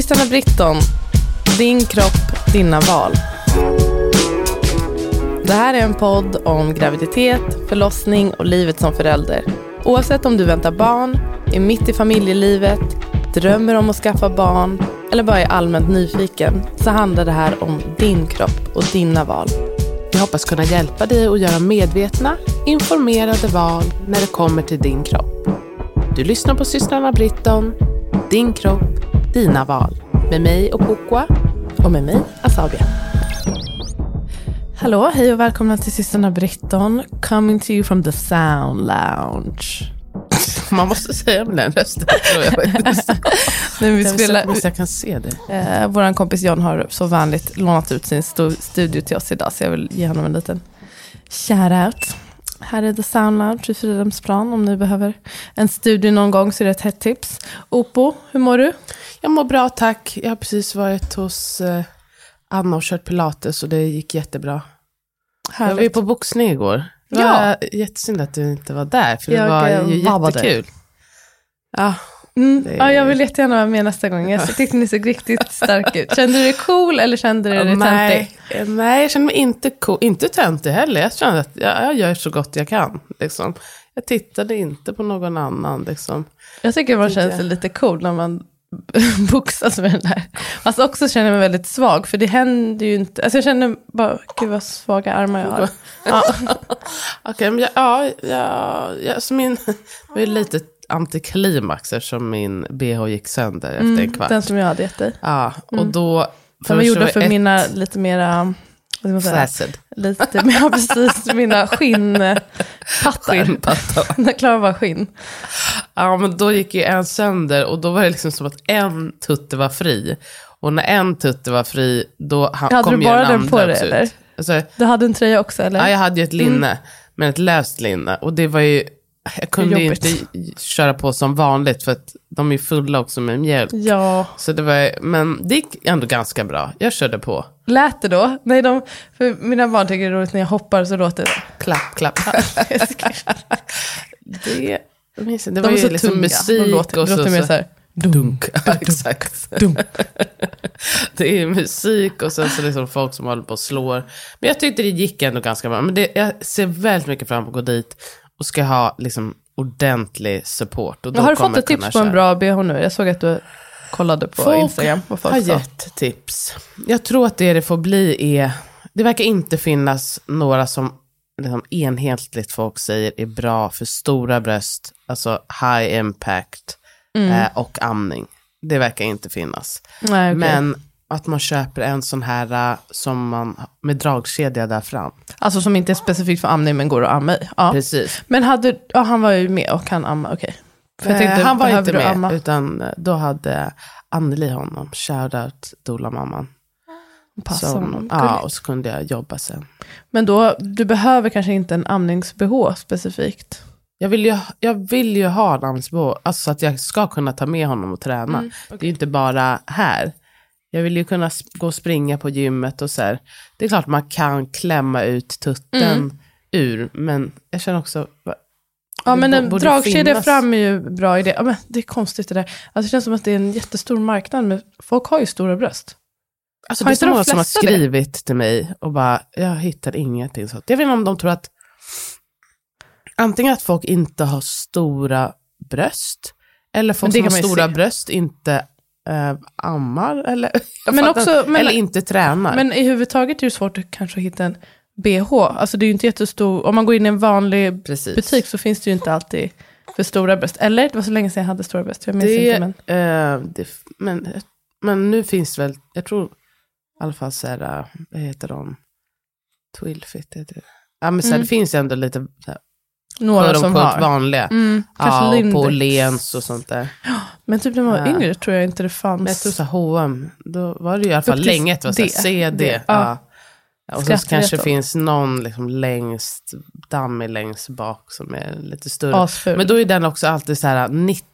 Systrarna Britton. Din kropp, dina val. Det här är en podd om graviditet, förlossning och livet som förälder. Oavsett om du väntar barn, är mitt i familjelivet, drömmer om att skaffa barn eller bara är allmänt nyfiken så handlar det här om din kropp och dina val. Vi hoppas kunna hjälpa dig att göra medvetna, informerade val när det kommer till din kropp. Du lyssnar på systrarna Britton, Din kropp, dina val. Med mig och Kokwa. Och med mig, Asabia. Hallå, hej och välkomna till systrarna Britton. Coming to you from the sound lounge. Man måste säga med den rösten. Nej, vi spelar, jag, jag kan se det. eh, vår kompis John har så vänligt lånat ut sin studio till oss idag, så jag vill ge honom en liten shout-out. Här är The Sound Lounge i Fridhemsplan. Om ni behöver en studio någon gång så är det ett hett tips. Opo, hur mår du? Jag mår bra tack. Jag har precis varit hos eh, Anna och kört pilates och det gick jättebra. Jag var ju Härligt. på boxning igår. Det Ja. var jättesynd att du inte var där, för det Jag, var ju vabbade. jättekul. Ja, Mm. Är- Ja, jag vill jättegärna vara med nästa gång. Jag tyckte ni såg riktigt stark ut. Kände du dig cool eller kände du dig töntig? nej, nej, jag känner mig inte cool, inte töntig heller. Jag kände att jag, jag gör så gott jag kan. Liksom. Jag tittade inte på någon annan. Liksom. Jag tycker man känner sig lite cool när man boxas med den där. Fast också känner jag mig väldigt svag, för det händer ju inte. Alltså jag känner bara, gud vad svaga armar jag har. Ja. Okej, men jag, ja, ja, ja, så min, det var ju lite antiklimax eftersom min bh gick sönder efter en Mm, kvart. den som jag hade gett dig. Ja, och då... De var var för ett mina lite mera, Flaccid. lite mer, precis, mina skinnpattar. Skinnpatta. Jag klarar bara skinn. Ja, men då gick ju en sönder och då var det liksom som att en tutte var fri. Och när en tutte var fri, då ha- Hade kom du ju bara den den andra på dig, eller? Alltså, Du hade en tröja också eller? ja, jag hade ju ett linne, men ett löst linne. Och det var ju, jag kunde inte köra på som vanligt, för att de är fulla också med mjölk. Ja, Så det var, men det gick ändå ganska bra. Jag körde på. lät det då? Nej, de, för mina barn tycker det är roligt när jag hoppar så låter det. Klapp, klapp. det, jag minns inte, det De var ju så liksom tunga. musik de låter, och så. låter mer så här. dunk. Ja, exakt. det är musik och sen så liksom folk som håller på och slår. Men jag tyckte det gick ändå ganska bra. Men det, jag ser väldigt mycket fram emot att gå dit och ska ha liksom ordentlig support. Och då Har du fått ett tips på en bra bh nu? Jag såg att du kollade på Folk Instagram. Folk har gett tips. Jag tror att det det får bli är, det verkar inte finnas några som liksom enhetligt folk säger är bra för stora bröst, alltså high impact Mm. eh, och amning. Det verkar inte finnas. Nej, okej. Men att man köper en sån här eh, som man, med dragkedja där fram. Alltså som inte är specifikt för amning men går att amma i. Ja. Precis. Men hade, ja, han var ju med och kan amma, okej. Tänkte, Eh, han var inte med, amma? utan eh, då hade Anneli honom. Shoutout Dola-mamman. Passa Som- honom. Ja, och så kunde jag jobba sen. Men då, du behöver kanske inte en amnings-bh specifikt. Jag vill ju, jag vill ju ha en amningsbh, alltså så att jag ska kunna ta med honom och träna. Mm, Det är inte bara här. Jag vill ju kunna gå och springa på gymmet och så här. Det är klart man kan klämma ut tutten Mm. ur, men jag känner också... Ja, men en dragkedja fram är ju bra idé. Ja, men det är konstigt det där. Alltså, det känns som att det är en jättestor marknad, men folk har ju stora bröst. Alltså, Har det är så många som har flesta det? skrivit till mig och bara, jag hittar ingenting sånt. Jag vet inte om de tror att antingen att folk inte har stora bröst, eller folk som har stora se. bröst inte eh, ammar, eller, Men också- men- eller inte tränar. Men i huvudtaget är det svårt att kanske hitta en bh. Alltså det är ju inte jättestor, om man går in i en vanlig Precis. butik så finns det ju inte alltid för stora bröst. Eller? Det var så länge sedan jag hade stora bröst, jag minns Det, inte. Men... eh, det, men, men nu finns det väl, jag tror i alla fall så här, eh, vad heter de? Twilfit heter det. Ja men så här, Mm. det finns ju ändå lite så här, Några som har. vanliga. Mm, Ja, och på Åhléns och sånt där. Men typ när man var Ja. yngre tror jag inte det fanns. Men jag tror så H&M, då var det ju i alla fall länge var så D. CD. Ja. ja. Och så kanske finns någon liksom längst, dammig längst bak som är lite större. Asful. Men då är den också alltid så här 90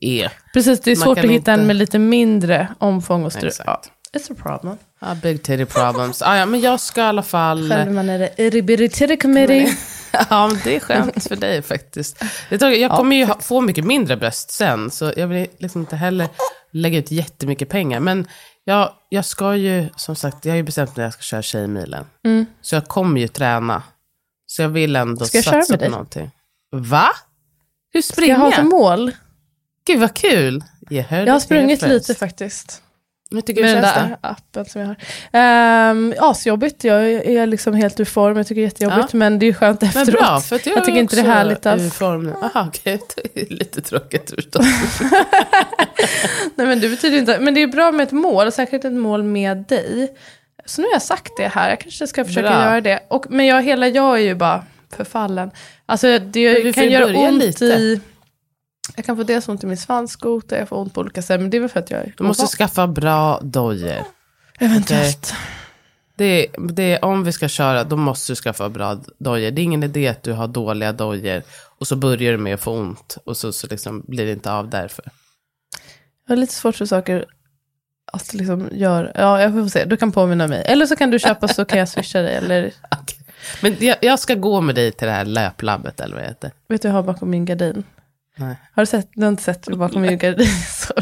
E. Precis, det är man svårt att hitta inte- en med lite mindre omfång och. Ja, it's a problem. Ja, big titty problems. Ah, ja, men jag ska i alla fall... Själv man är det irritability committee. Ja, men det är skönt för dig faktiskt. Jag kommer ju få mycket mindre bröst sen, så jag vill liksom inte heller lägga ut jättemycket pengar. Men jag, jag ska ju, som sagt, jag har ju bestämt att jag ska köra Tjejmilen. Mm. Så jag kommer ju träna. Så jag vill ändå Ska jag satsa köra med på dig? någonting. Va? Hur Ska springer jag ha som mål? Gud vad kul. Jag, Jag har sprungit lite faktiskt. Hur tycker Med den där appen som jag har. Um, asjobbigt, jag är liksom helt ur form. Jag tycker det är jättejobbigt, Ja. men det är skönt Men efteråt. bra, för jag, Jag tycker inte det är härligt alls. ur form nu. Aha, okej. Det är lite tråkigt förstås. Nej men det betyder inte, men det är bra med ett mål, särskilt ett mål med dig. Så nu har jag sagt det här, jag kanske ska försöka Bra. göra det. Och, men jag, hela jag är ju bara förfallen. Alltså det kan göra ont lite. i... Jag kan få dels ont i min svanskota, jag får ont på olika sätt, men det är väl för att jag är Du måste skaffa bra dojor. Eventuellt. Det, det, om vi ska köra, då måste du skaffa bra dojor. Det är ingen idé att du har dåliga dojor och så börjar du med att få ont och så, så liksom blir det inte av därför. Jag har lite svårt för saker att liksom göra. Ja, jag får se. Du kan påminna mig. Eller så kan du köpa så kan jag swisha dig. Eller. Men jag, jag ska gå med dig till det här löplabbet eller vad det heter. vet du jag har bakom min gardin? Nej. Har du sett? Du har inte sett bakom min gardin. Så,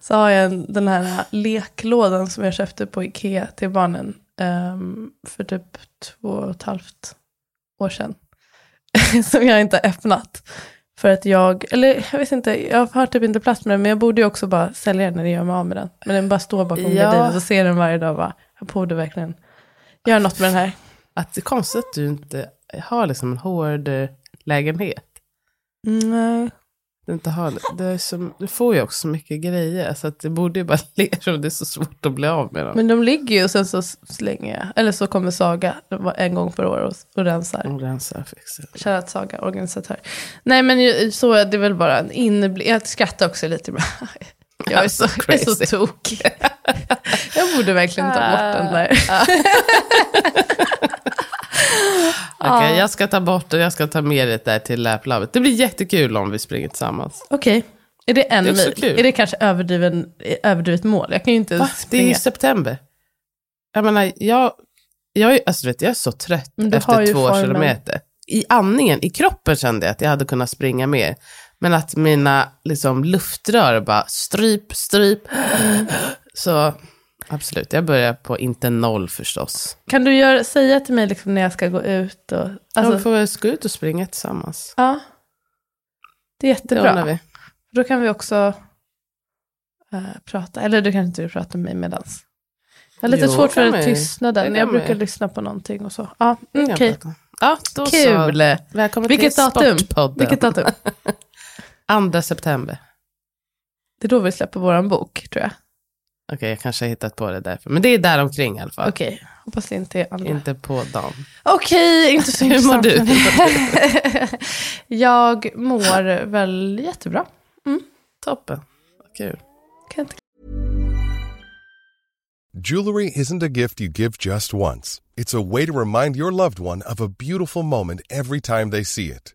så har jag en, den här leklådan som jag köpte på Ikea till barnen. ehm, för typ två och ett halvt år sedan. som jag inte har öppnat. För att jag, eller jag vet inte, jag har typ inte plats med den. Men jag borde ju också bara sälja den när jag gör mig av med den. Men den bara står bakom Ja. gardinen. Så ser den varje dag och bara, jag borde verkligen göra något med den här. Att det är konstigt att du inte har liksom en hård eh, lägenhet. Nej. Du, inte har, det är som, du får ju också så mycket grejer, så att det borde ju bara ligga och det är så svårt att bli av med dem. Men de ligger ju och sen så slänger jag. Eller så kommer Saga en gång per år och, och rensar. Och rensar. Shoutout Saga, organisatör. Nej men så är det väl bara en inblick. Jag skrattar också lite ibland. Jag är så, jag är så tokig. Jag borde verkligen ta bort den där. Okej, jag ska ta bort det, jag ska ta med det där till läplabbet. Det blir jättekul om vi springer tillsammans. Okej, är det en Det är också mil? kul. Är det kanske överdriven, överdrivet mål? Jag kan ju inte Va? Det är springa. ju september. Jag menar, jag, jag, är- alltså, vet, jag är så trött efter två formen. kilometer. I andningen, i kroppen kände jag att jag hade kunnat springa mer. Men att mina liksom, luftrör bara stryp, stryp. Så absolut, jag börjar på inte noll förstås. Kan du göra, säga till mig liksom när jag ska gå ut? Och, Alltså, vi får väl gå ut och springa tillsammans. ja. Det är Det jättebra. vi. Då kan vi också eh, prata. Eller du kan inte du prata med mig medans. Jag har lite Jo, svårt för tystnaden. Det Jag brukar lyssna på någonting och så. Ja, Det mm, okej. om. Ja, då så. Kul. Välkommen Vilket till datum? Sportpodden. Vilket datum? 2 september. Det är då vi släpper våran bok, tror jag. Okej, jag kanske har hittat på det därför. Men det är där omkring i alla fall. Okej, hoppas det inte är andra. Inte på dagen. Okej, inte så Hur mår intressant. jag mår väl jättebra. Toppen. Vad Kul. Kan inte Jewelry isn't a gift you give just once. It's a way to remind your loved one of a beautiful moment every time they see it.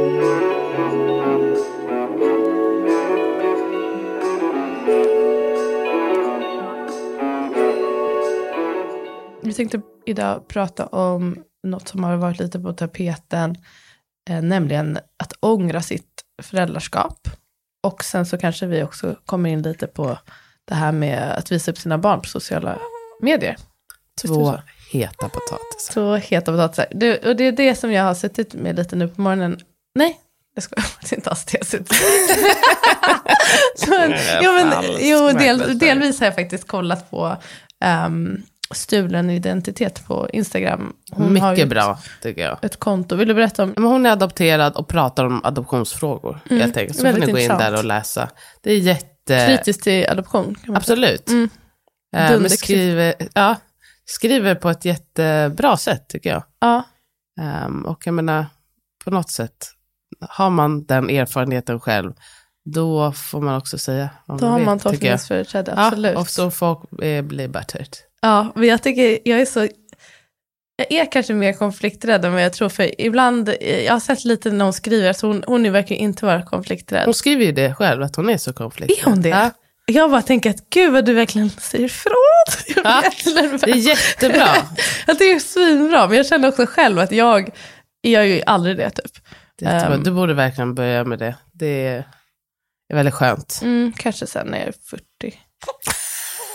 Vi tänkte idag prata om något som har varit lite på tapeten, eh, nämligen att ångra sitt föräldraskap. Och sen så kanske vi också kommer in lite på det här med att visa upp sina barn på sociala medier. Två heta potatisar. Så heta potatisar. Det, och det är det som jag har suttit med lite nu på morgonen. Nej, jag skojar. Det är inte alls det jag suttit men, jo, men, jo, del, delvis har jag faktiskt kollat på um, stulen identitet på Instagram. Hon har Mycket ett- bra, tycker jag. Ett konto. Vill du berätta om? Men hon är adopterad och pratar om adoptionsfrågor. helt enkelt. Så får Mm. väldigt ni gå in intressant. där och läsa. Det är jätte... Kritiskt till adoption? Absolut. Mm. Eh, Men skriver, ja, skriver på ett jättebra sätt, tycker jag. Ja, Ehm, och jag menar, på något sätt, har man den erfarenheten själv, då får man också säga vad Då man har vill, man tolkningsföreträde, absolut. Ja, och så folk eh, blir butthurt. Ja, men jag tycker, jag är så, jag är kanske mer konflikträdd än vad jag tror, för ibland, eh, jag har sett lite när hon skriver, så hon, hon verkar inte vara konflikträdd. Hon skriver ju det själv, att hon är så konflikträdd. Är hon det? Ja, Jag bara tänker att gud vad du verkligen säger ifrån. Ja, det är jättebra. Att det är svinbra, men jag känner också själv att jag, jag gör ju aldrig det typ. Det. Ehm. Du borde verkligen börja med det. Det är, är väldigt skönt. Mm, kanske sen när jag är 40.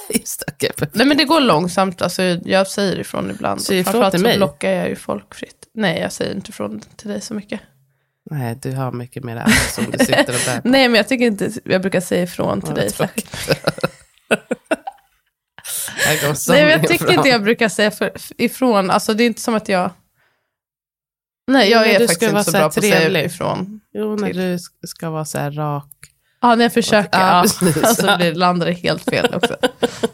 Just det, okej. Nej men det går långsamt, alltså, jag säger ifrån ibland. Säger ifrån till så mig? blockar jag ju folk fritt. Nej, jag säger inte ifrån till dig så mycket. Nej, du har mycket mer ärr som du sitter och bär på. Nej, men jag tycker inte, jag brukar säga ifrån till Ja, dig. Nej, men jag tycker fram. inte jag brukar säga för, ifrån, alltså det är inte som att jag... Nej, jag Men är faktiskt inte så så bra på att säga ifrån. Jo, när till. du ska vara så här rak. Ja, när jag försöker, Ja, alltså det landar det helt fel också.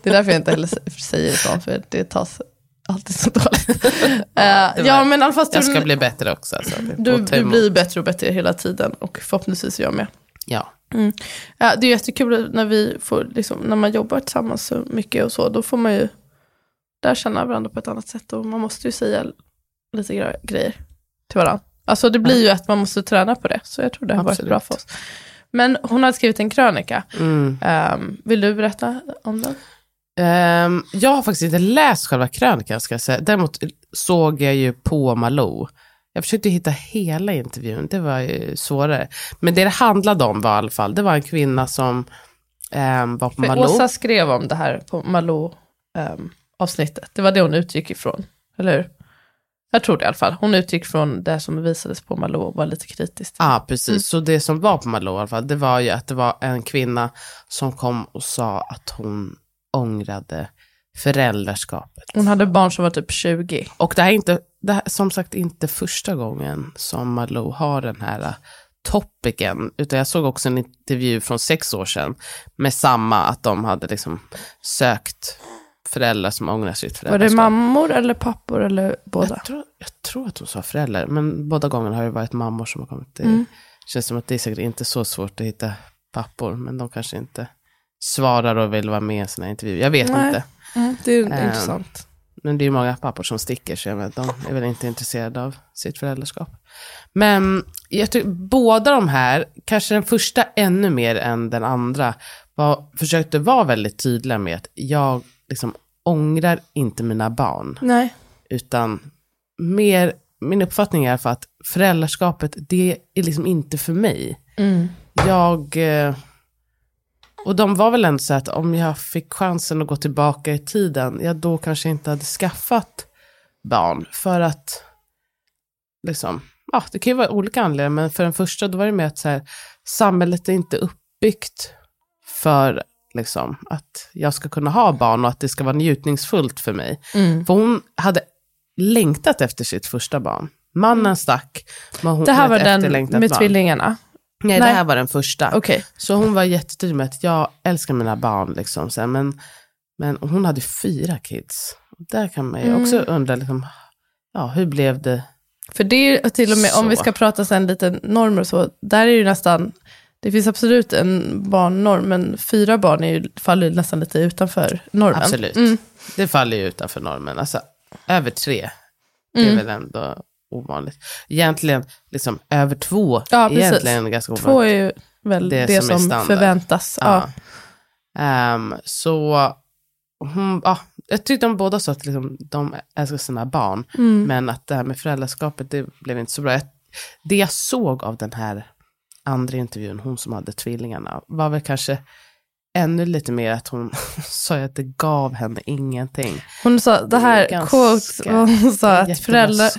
Det är därför jag inte heller säger ifrån, för det tas alltid så dåligt. Eh, ja, men alla fall, Jag ska du, bli bättre också. Alltså, du, du blir bättre och bättre hela tiden, och förhoppningsvis jag med. Ja. Ja, det är jättekul när vi får, liksom, när man jobbar tillsammans så mycket och så, då får man ju där känna varandra på ett annat sätt och man måste ju säga lite gre- grejer till varandra. Alltså det blir ju att man måste träna på det, så jag tror det har Absolut. varit bra för oss. Men hon har skrivit en krönika. Mm. Ehm, vill du berätta om den? Ehm, jag har faktiskt inte läst själva krönikan, ska jag säga. Däremot såg jag ju på Malou. Jag försökte hitta hela intervjun, det var ju svårare. Men det det handlade om var i alla fall, det var en kvinna som ehm, var på För Malou. Åsa skrev om det här på Malou-avsnittet. det var det hon utgick ifrån, eller hur? Jag tror det i alla fall. Hon utgick från det som visades på Malou och var lite kritiskt. Ja, precis. Mm. Så det som var på Malou i alla fall, det var ju att det var en kvinna som kom och sa att hon ångrade föräldraskapet. Hon hade barn som var typ 20. Och det här är inte, det här, är som sagt inte första gången som Malou har den här uh, topicen, utan jag såg också en intervju från sex år sedan med samma, att de hade liksom sökt föräldrar som ångrar sitt Var föräldraskap. det mammor eller pappor eller båda? Jag tror, jag tror att hon sa föräldrar, men båda gångerna har det varit mammor som har kommit. Det Mm. känns som att det är säkert inte så svårt att hitta pappor, men de kanske inte svarar och vill vara med i en sån här intervju. Jag vet Nej. inte. Mm, det är Ehm, intressant. Men det är ju många pappor som sticker, så jag menar, de är väl inte intresserade av sitt föräldraskap. Men jag tycker båda de här, kanske den första ännu mer än den andra, var, försökte vara väldigt tydliga med att jag liksom ångrar inte mina barn. Nej. Utan mer, min uppfattning är fall att föräldraskapet, det är liksom inte för mig. Mm. Jag, eh, och de var väl ändå så att om jag fick chansen att gå tillbaka i tiden, ja då kanske jag inte hade skaffat barn. För att, liksom, ja det kan ju vara olika anledningar, men för den första då var det med att så här, samhället är inte uppbyggt för liksom, att jag ska kunna ha barn och att det ska vara njutningsfullt för mig. Mm. För hon hade längtat efter sitt första barn. Mannen stack, men hon Det här var den med barn. tvillingarna. Nej, Nej. det här var den första. Okej. Så hon var jättetydlig med att jag älskar mina barn, liksom, så här, men, men hon hade fyra kids. Där kan man ju Mm. också undra, liksom, ja, hur blev det? För det är ju till och med, om vi Så. ska prata sen lite normer och så, där är ju nästan, det finns absolut en barnnorm, men fyra barn är ju, faller ju nästan lite utanför normen. Absolut. Mm. Det faller ju utanför normen. Alltså, över tre, det är Mm. väl ändå ovanligt. Egentligen, liksom, över två, Ja, precis. egentligen ganska ovanligt. Två är ju väl det, Det som är som, förväntas. Ja. Ja. Ehm, så hon, ja, jag tyckte de båda sa att liksom, de älskar sina barn, Mm. men att det här med föräldraskapet, det blev inte så bra. Jag, det jag såg av den här andra intervjun, hon som hade tvillingarna, var väl kanske ännu lite mer att hon sa att det gav henne ingenting. Hon sa, det här Ganska- quote, hon sa att föräldrar,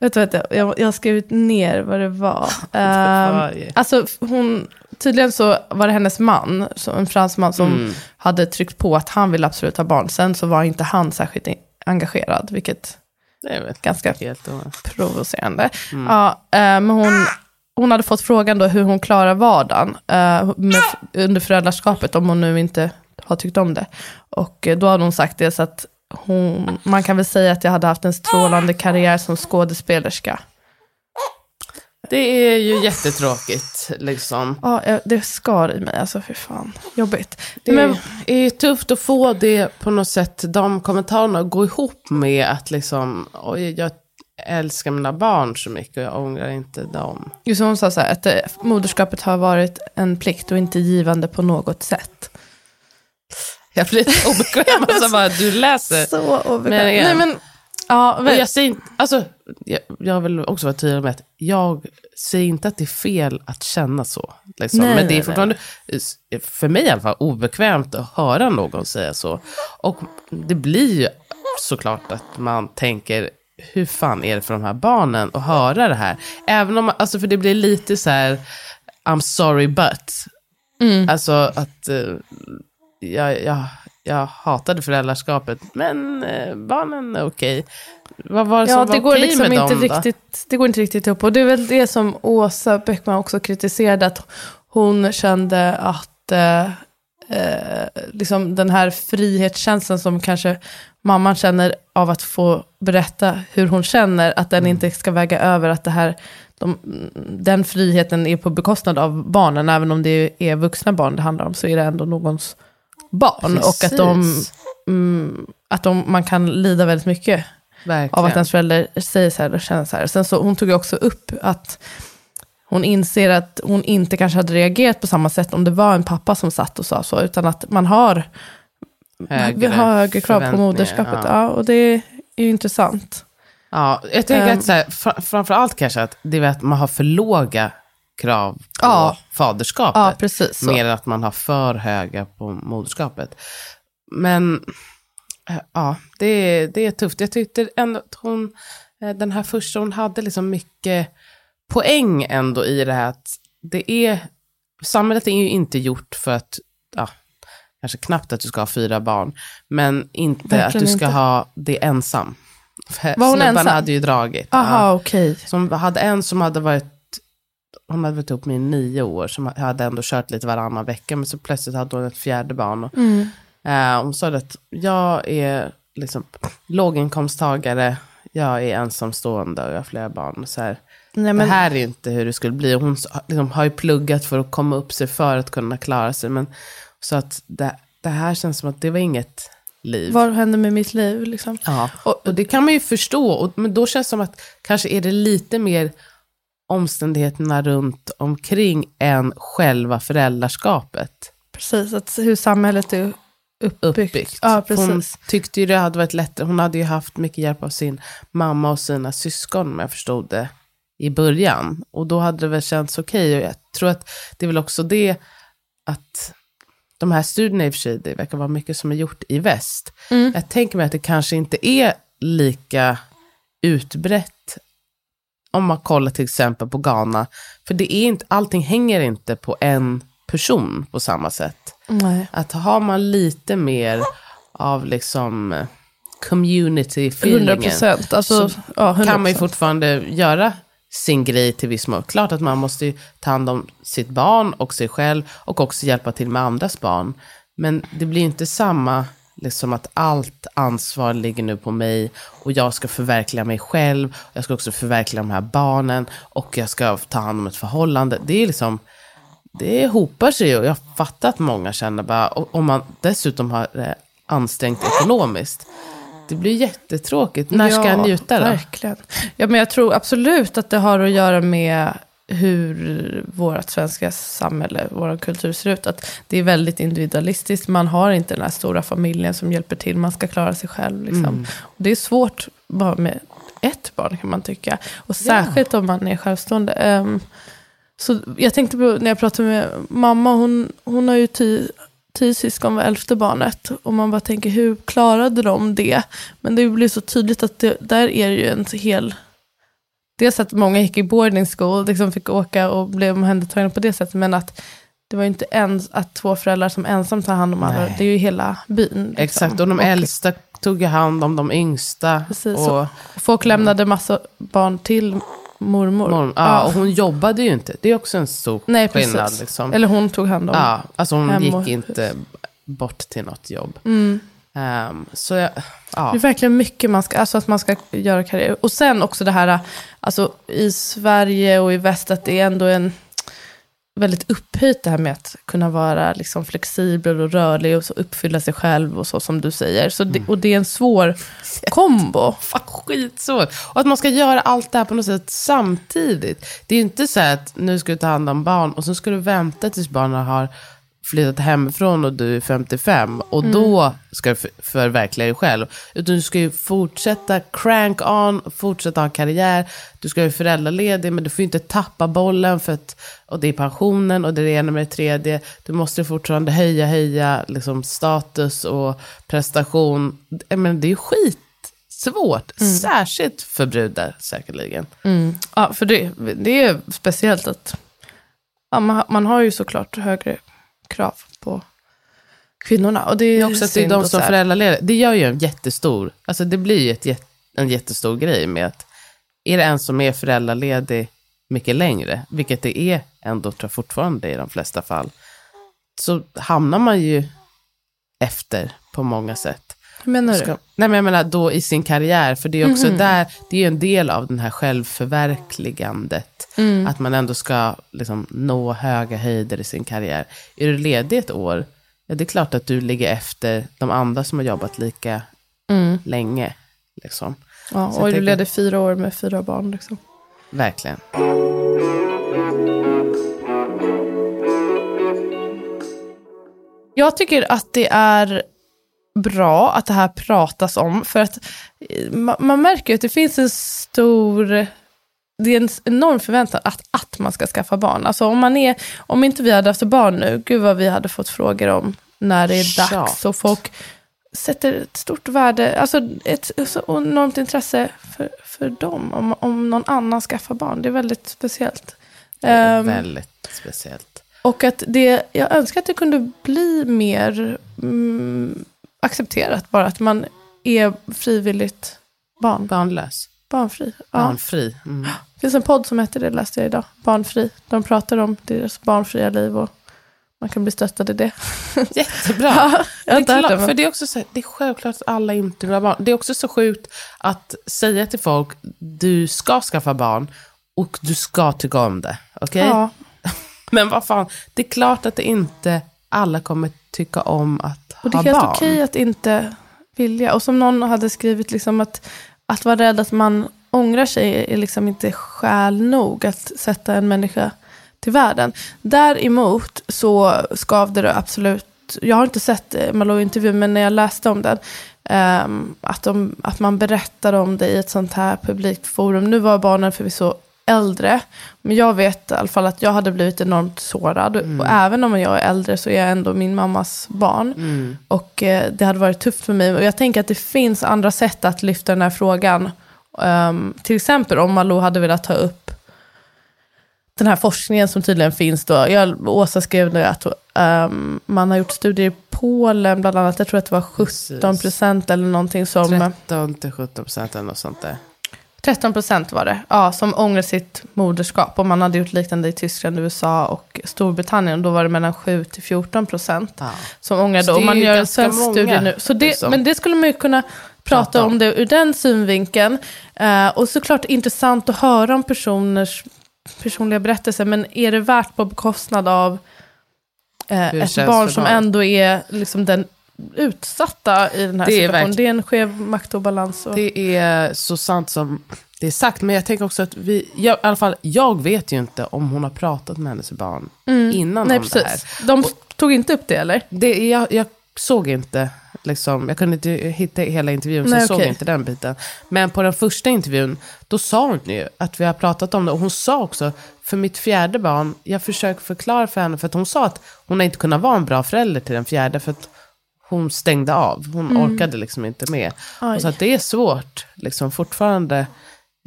vet du vad jag, jag, jag har skrivit ner vad det var. Ehm, ju- Alltså hon, tydligen så var det hennes man, en fransman som Mm. hade tryckt på att han ville absolut ha barn. Sen så var inte han särskilt engagerad, vilket Det är ganska helt provocerande. Ja, eh, men hon, hon hade fått frågan då hur hon klarar vardagen eh, med, under föräldraskapet, om hon nu inte har tyckt om det. Och eh, då hade hon sagt det, så att hon, man kan väl säga att jag hade haft en strålande karriär som skådespelerska. Det är ju jättetråkigt liksom. Ja, eh, det skar i mig, alltså för fan. Jobbigt. Det Men, är tufft att få det på något sätt, de kommentarerna att gå ihop med att liksom, oj, jag älskar mina barn så mycket och jag ångrar inte dem. just som hon sa så här, att eh, moderskapet har varit en plikt och inte givande på något sätt. Jag blir lite obekväm, alltså bara du läser. Så obekvämt. Men igen. Nej men, ja, Men jag, säger inte, alltså, jag, jag vill också vara tydlig med att jag säger inte att det är fel att känna så. Liksom. Nej, Men det är fortfarande, för mig i alla fall, obekvämt att höra någon säga så. Och det blir ju såklart att man tänker, hur fan är det för de här barnen att höra det här? Även om, alltså för det blir lite så här, I'm sorry but. Mm. Alltså att eh, jag, jag, jag hatade föräldraskapet, men eh, barnen är okej. Vad var det ja, som var det går okej liksom med inte dem då? riktigt, det går inte riktigt upp. Och det är väl det som Åsa Bäckman också kritiserade, att hon kände att eh, eh, liksom den här frihetskänslan som kanske mamman känner av att få berätta hur hon känner, att den inte ska väga över att det här, de, den friheten är på bekostnad av barnen, även om det är vuxna barn det handlar om, så är det ändå någons barn. Och att, de, Precis. mm, att de, man kan lida väldigt mycket Verkligen. av att ens förälder säger så här och känner så här. Sen så, hon tog också upp att hon inser att hon inte kanske hade reagerat på samma sätt om det var en pappa som satt och sa så, utan att man har högre, vi har högre krav på moderskapet. Ja. Ja. och det är ju intressant. Ja, jag tänker Ehm. att så här, fra, framförallt kanske att det är att man har för låga krav på Ja. faderskapet. Ja, precis. Så. mer än att man har för höga på moderskapet. Men eh, ja, det är, det är tufft. Jag tyckte ändå att hon, eh, den här första, hon hade liksom mycket poäng ändå i det här att det är, samhället är ju inte gjort för att, ja, kanske knappt att du ska ha fyra barn, men inte Verkligen att du ska inte. ha det ensam. För Var hon snubbarna ensam? hade ju dragit. Aha, Ja. okej. Som hade en som hade varit, hon hade varit ihop med i nio år, som hade ändå kört lite varannan vecka, men så plötsligt hade hon ett fjärde barn. Och, Mm. eh, hon sa att jag är liksom låginkomsttagare, jag är ensamstående och jag har flera barn. Så här, Nej, men, Det här är inte hur det skulle bli. Hon liksom, har ju pluggat för att komma upp sig för att kunna klara sig. Men, så att det, det här känns som att det var inget liv. vad hände med mitt liv? Liksom? Ja, och, och det kan man ju förstå. Och, men då känns det som att kanske är det lite mer omständigheterna runt omkring än själva föräldraskapet Precis, att hur samhället är uppbyggt. uppbyggt. Ja, För Hon precis. tyckte ju det hade varit lättare. Hon hade ju haft mycket hjälp av sin mamma och sina syskon, om jag förstod det, i början. Och då hade det väl känts okej. Och jag tror att det är väl också det att de här studierna i och för sig, det verkar vara mycket som är gjort i väst. Mm. Jag tänker mig att det kanske inte är lika utbrett om man kollar till exempel på Ghana. För det är inte, allting hänger inte på en person på samma sätt. Nej. Att har man lite mer av liksom eh, community 100 feelingen procent. Alltså, Så ja, 100%. kan man ju fortfarande göra sin grej till viss mån. Klart att man måste ta hand om sitt barn och sig själv och också hjälpa till med andras barn. Men det blir inte samma, liksom att allt ansvar ligger nu på mig och jag ska förverkliga mig själv. Jag ska också förverkliga de här barnen och jag ska ta hand om ett förhållande. Det är liksom, det hopar sig och jag fattar att många känner bara, om man dessutom har ansträngt ekonomiskt. Det blir jättetråkigt. När ska jag njuta då? Verkligen. Ja, men jag tror absolut att det har att göra med hur vårt svenska samhälle, vår kultur ser ut. Att det är väldigt individualistiskt. Man har inte den här stora familjen som hjälper till. Man ska klara sig själv. Liksom. Mm. Och det är svårt bara med ett barn kan man tycka. Och särskilt om man är självstående. Ehm, så jag tänkte på när jag pratade med mamma. Hon, hon har ju tio, tio syskon, var elfte barnet. Och man bara tänker, hur klarade de det? Men det blir så tydligt att det, där är det ju en hel... Dels att många gick i boarding school, liksom fick åka och blev omhändertagna på det sättet. Men att det var ju inte ens att två föräldrar som ensam tar hand om alla. Nej. Det är ju hela byn. Liksom. Exakt, och de äldsta tog hand om de yngsta. Precis, och, Folk lämnade massa barn till mormor. morgon, ja, och hon jobbade ju inte. Det är också en stor Nej, skillnad. Liksom. Eller hon tog hand om. ja, alltså hon gick inte bort till något jobb. Mm. Ehm, så jag, ja. Det är verkligen mycket man ska, alltså att man ska göra karriär. Och sen också det här, alltså i Sverige och i väst, att det är ändå en väldigt upphöjt det här med att kunna vara liksom flexibel och rörlig och så uppfylla sig själv och så som du säger. Så det, och det är en svår kombo. Fan, skitsvårt. Och att man ska göra allt det här på något sätt samtidigt. Det är ju inte så att nu ska du ta hand om barn och så ska du vänta tills barnen har flyttat hemifrån och du är 55 och då ska du för- förverkliga dig själv. Utan du ska ju fortsätta crank on, fortsätta ha karriär. Du ska ju föräldraledig men du får ju inte tappa bollen för att, och det är pensionen och det är det ena med det tredje. Du måste fortfarande höja, höja liksom status och prestation. Menar, det är ju skitsvårt, särskilt för brudar säkerligen. Ja, för det, det är speciellt att ja, man, man har ju såklart högre krav på kvinnorna. Och det är också att det är de som föräldralediga. Det gör ju en jättestor, alltså det blir ju ett, en jättestor grej med att är det en som är föräldraledig mycket längre, vilket det är ändå tror jag fortfarande i de flesta fall, så hamnar man ju efter på många sätt. Hur menar du? Ska, nej men jag menar då i sin karriär, för det är också där, det är en del av den här självförverkligandet. Att man ändå ska liksom, nå höga höjder i sin karriär. Är du ledig ett år, ja det är klart att du ligger efter de andra som har jobbat lika länge. Liksom. Ja, jag och du ledde fyra år med fyra barn. Liksom. Verkligen. Jag tycker att det är bra att det här pratas om. För att eh, ma- man märker ju att det finns en stor... Det är en enorm förväntan att, att man ska skaffa barn. Alltså om, man är, om inte vi hade haft barn nu, gud vad vi hade fått frågor om när det är Tjat. dags. Och folk sätter ett stort värde, alltså ett så enormt intresse för, för dem. Om, om någon annan skaffar barn. Det är väldigt speciellt. Det är Ehm, väldigt speciellt. och att det, jag önskar att det kunde bli mer mm, accepterat bara att man är frivilligt barn, Barnlös. barnfri. Ja. Barnfri. Mm. Det finns en podd som heter det, läste jag idag, Barnfri. De pratar om deras barnfria liv och man kan bli stöttad i det. Jättebra. Ja, jag det, är klart, det, för det är också så det är självklart att alla inte vill ha barn. Det är också så sjukt att säga till folk, du ska skaffa barn och du ska tycka om det. Okej? Ja, Men vad fan, det är klart att det inte alla kommer tycka om att och det är ha helt barn. okej att inte vilja. Och som någon hade skrivit, liksom att, att vara rädd att man ångrar sig är liksom inte skäl nog att sätta en människa till världen. Däremot så skavde det absolut, jag har inte sett eh, Malou-intervjun, men när jag läste om den, ehm, att, de, att man berättar om det i ett sånt här publikt forum. Nu var barnen förvisso äldre, men jag vet i alla fall att jag hade blivit enormt sårad. Och även om jag är äldre så är jag ändå min mammas barn. Mm. Och eh, det hade varit tufft för mig. Och jag tänker att det finns andra sätt att lyfta den här frågan. Ehm, till exempel om Malou hade velat ta upp den här forskningen som tydligen finns då. Jag, Åsa skrev nu att ehm, man har gjort studier i Polen bland annat. Jag tror att det var 17 procent eller någonting som... 13 till 17 procent eller något sånt där. 13 procent var det, ja, som ångrar sitt moderskap. Och man hade gjort liknande i Tyskland, USA och Storbritannien. Då var det mellan 7 till 14 procent Ja. som ångrade. Och man gör en svensk studie nu. Så det, liksom. Men det skulle man ju kunna prata Prata om. om det ur den synvinkeln. Eh, och såklart intressant att höra om personers personliga berättelser. Men är det värt på bekostnad av eh, ett barn som ändå är liksom den utsatta i den här Det är situationen? verkligen- Det är en skev maktobalans. Och... Det är så sant som det är sagt, men jag tänker också att vi, jag, i alla fall jag vet ju inte om hon har pratat med hennes barn innan Mm. Nej, om det här. precis. De tog inte upp det, eller? Det, jag, jag såg inte, liksom, jag kunde inte hitta hela intervjun, så Nej, jag såg inte den biten. Men på den första intervjun, då sa hon ju att vi har pratat om det. Och hon sa också, för mitt fjärde barn, jag försöker förklara för henne, för att hon sa att hon inte kunnat vara en bra förälder till den fjärde, för att hon stängde av. Hon orkade liksom inte med. Oj. Och så att det är svårt, liksom fortfarande,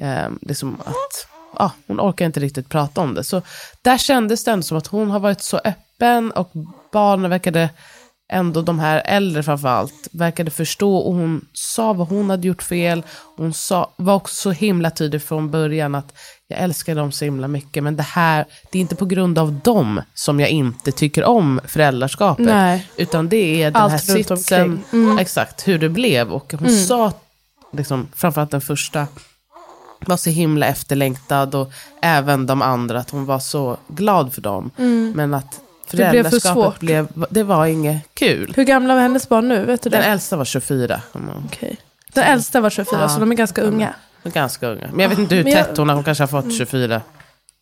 eh, liksom att ja, hon orkar inte riktigt prata om det. Så där kändes det ändå som att hon har varit så öppen och barnen verkade ändå de här äldre framförallt verkade förstå och hon sa vad hon hade gjort fel. Hon sa, var också så himla tydlig från början att jag älskar dem så himla mycket men det här, det är inte på grund av dem som jag inte tycker om föräldraskapet. Nej. Utan det är den Allt här sitsen. Mm. exakt hur det blev. Och hon sa, liksom, framförallt den första, var så himla efterlängtad och även de andra, att hon var så glad för dem. Men att Mm. blev för svårt. blev, det var inget kul. Hur gamla var hennes barn nu? Vet du det? Den äldsta var 24. Hon var Okej. Den äldsta var 24, Ja. så de är ganska unga. ganska unga. Men jag vet inte hur jag- tätt hon har. Hon kanske har fått 24,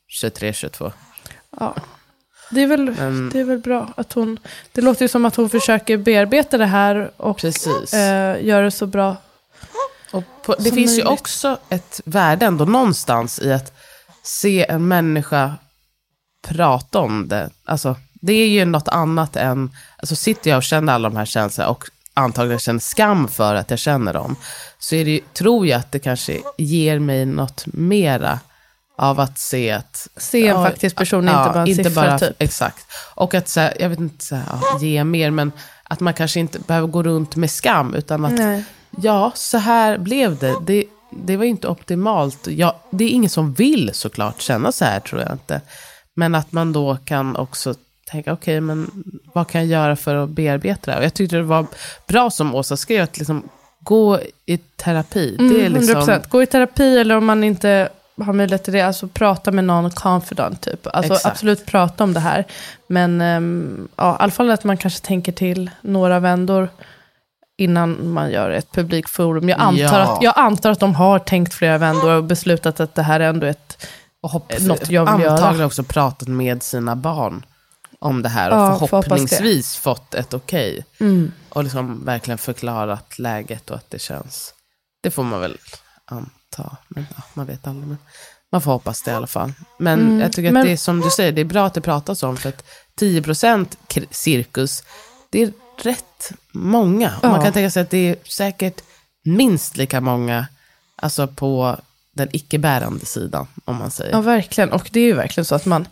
23, 22. Ja. Det är, väl, Men- det är väl bra att hon... Det låter ju som att hon försöker bearbeta det här och eh, göra det så bra. Och på, det Som finns ju möjligt. också ett värde ändå någonstans i att se en människa prata om det. Alltså, det är ju något annat än, alltså sitter jag och känner alla de här känslorna och antagligen känner skam för att jag känner dem, så är det, tror jag att det kanske ger mig något mera av att se att... Se en faktisk person, inte bara en siffra, typ. Exakt. Och att, så här, jag vet inte, så här, ja, ge mer, men att man kanske inte behöver gå runt med skam, utan att Nej. ja, så här blev det. Det, det var inte optimalt. Ja, det är ingen som vill såklart känna så här, tror jag inte. Men att man då kan också tänka, okej, men vad kan jag göra för att bearbeta det här? Och jag tyckte det var bra som Åsa skrev, att liksom gå i terapi. det är Mm, liksom, 100%. Gå i terapi eller om man inte har möjlighet till det, alltså prata med någon confidant typ. Alltså Exakt. absolut prata om det här. Men ehm, ja, i alla fall att man kanske tänker till några vändor innan man gör ett publikforum. Jag antar, Ja. att, jag antar att de har tänkt flera vändor och beslutat att det här är ändå ett... och hopp, något jag vill göra. antagligen också pratat med sina barn om det här och Ja, förhoppningsvis fått ett okej. Mm. Och liksom verkligen förklarat läget och att det känns. Det får man väl anta. Men ja, man vet aldrig. Men man får hoppas det i alla fall. Men Mm, jag tycker att men- det är som du säger, det är bra att det pratas om. För att 10% kr- cirkus, det är rätt många. Och man Ja. kan tänka sig att det är säkert minst lika många alltså på den icke-bärande sidan, om man säger. Ja, verkligen. Och det är ju verkligen så att man...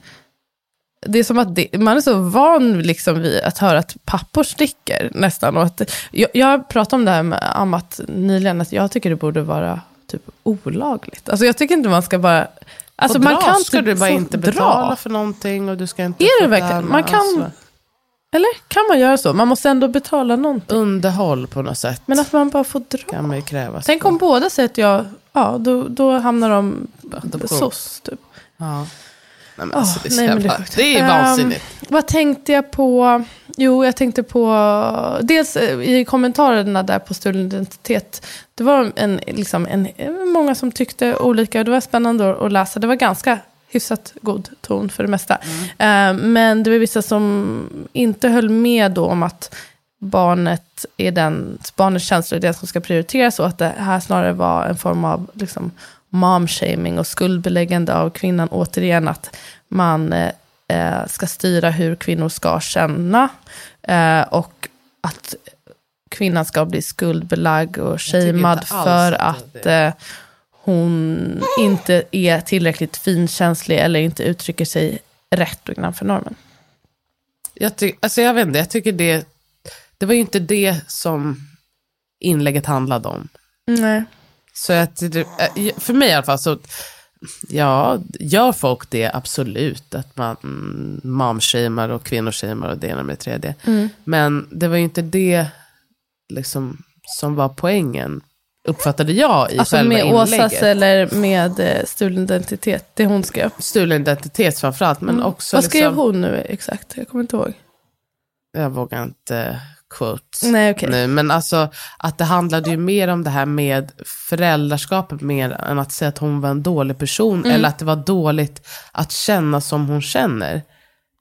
Det är som att det, man är så van liksom vid att höra att pappor sticker nästan. Och att, jag, jag pratade om det här med Amat nyligen, att jag tycker det borde vara typ olagligt. Alltså jag tycker inte man ska bara... Alltså och man dra kan ska typ du bara få inte dra. betala för någonting och du ska inte Är det verkligen? Man kan- alltså. Eller kan man göra så? Man måste ändå betala någonting. Underhåll på något sätt. Men att man bara får dra. kan man ju kräva. Tänk om båda säger att jag... Ja, då, då hamnar de Adoption. SOS typ. Ja. Nej, men alltså, det, är nej, men det är det är Ehm, vansinnigt. Vad tänkte jag på? Jo, jag tänkte på... Dels eh, i kommentarerna där på stulen identitet. Det var en, liksom en, många som tyckte olika. Det var spännande att- läsa. Det var ganska hyfsat god ton för det mesta. Eh, men det var vissa som inte höll med då om att barnet är den, barnets känslor är det som ska prioriteras och att det här snarare var en form av liksom, mom-shaming och skuldbeläggande av kvinnan. Återigen att man eh, eh, ska styra hur kvinnor ska känna eh, och att kvinnan ska bli skuldbelagd och shamead alls för att eh, hon inte är tillräckligt finkänslig eller inte uttrycker sig rätt och innanför normen. Jag, ty- alltså, jag vet inte, jag tycker det, det var ju inte det som inlägget handlade om. Nej. Så att, äh, för mig i alla fall så, ja, gör folk det absolut. Att man momshamear och kvinnoshamear och det ena med det tredje. Mm. Men det var ju inte det liksom, som var poängen, uppfattade jag i Alltså själva med inlägget. Åsas eller med eh, stulen identitet, det hon skrev. Stulen identitet framförallt, men också... Mm. Vad skrev liksom, hon nu exakt? Jag kommer inte ihåg. Jag vågar inte quote Nej, okej. nu, men alltså att det handlade ju mer om det här med föräldraskapet mer än att säga att hon var en dålig person Mm. eller att det var dåligt att känna som hon känner.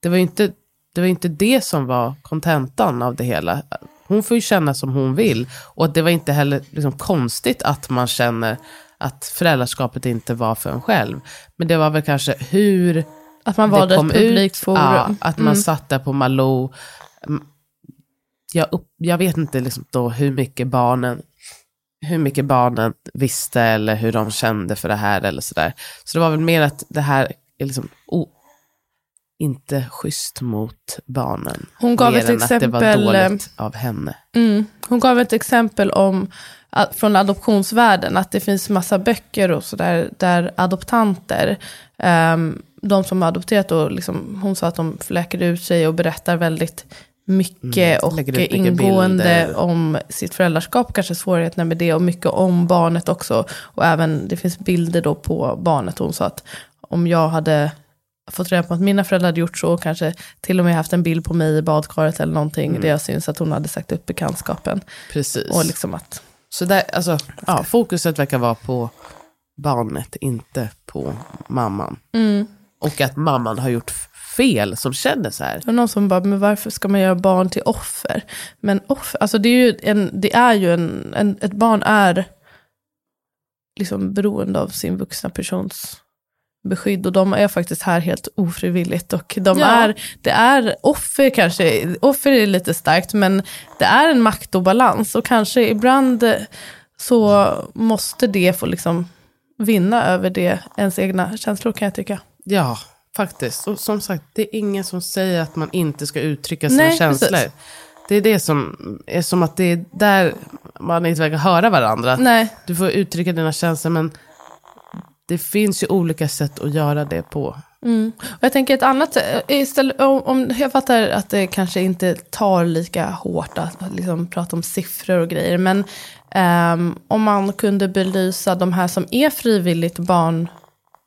Det var ju inte det, var inte det som var kontentan av det hela. Hon får ju känna som hon vill och det var inte heller liksom konstigt att man känner att föräldraskapet inte var för en själv. Men det var väl kanske hur Att man valde kom ett publikt ut, forum. Ja, att man Mm. satt där på Malou. Jag, upp, jag vet inte liksom då hur mycket barnen hur mycket barnen visste eller hur de kände för det här eller sådär. Så det var väl mer att det här är liksom, o, inte schysst mot barnen. Hon gav Mer ett än att det exempel, var eh, dåligt av henne. Mm. Hon gav ett exempel om, från adoptionsvärlden, att det finns massa böcker och sådär, där adoptanter, ehm, de som har adopterat då, liksom, hon sa att de fläker ut sig och berättar väldigt mycket Mm, och mycket ingående bilder. om sitt föräldraskap, kanske svårigheterna med det och mycket om barnet också. Och även, det finns bilder då på barnet. Hon sa att om jag hade fått reda på att mina föräldrar hade gjort så, kanske till och med haft en bild på mig i badkaret eller någonting, Mm. där jag syns att hon hade sagt upp bekantskapen. Precis. Och liksom att, Så där, alltså, ja, fokuset verkar vara på barnet, inte på mamman. mm. Och att mamman har gjort fel som känner så här. Var någon som bara, men varför ska man göra barn till offer? Men offer, alltså det är ju en, det är ju en, en ett barn är liksom beroende av sin vuxna persons beskydd. Och de är faktiskt här helt ofrivilligt. Och de Ja. är, det är offer kanske, offer är lite starkt, men det är en maktobalans. Och kanske ibland så måste det få liksom vinna över det, ens egna känslor kan jag tycka. Ja, faktiskt. Och som sagt, det är ingen som säger att man inte ska uttrycka sina Nej, känslor. precis. Det är det som är som att det är där man inte verkar höra varandra. Nej, Du får uttrycka dina känslor, men det finns ju olika sätt att göra det på. Mm. Och jag tänker ett annat, eh, istället, om, om, jag fattar att det kanske inte tar lika hårt att liksom prata om siffror och grejer, men ehm, om man kunde belysa de här som är frivilligt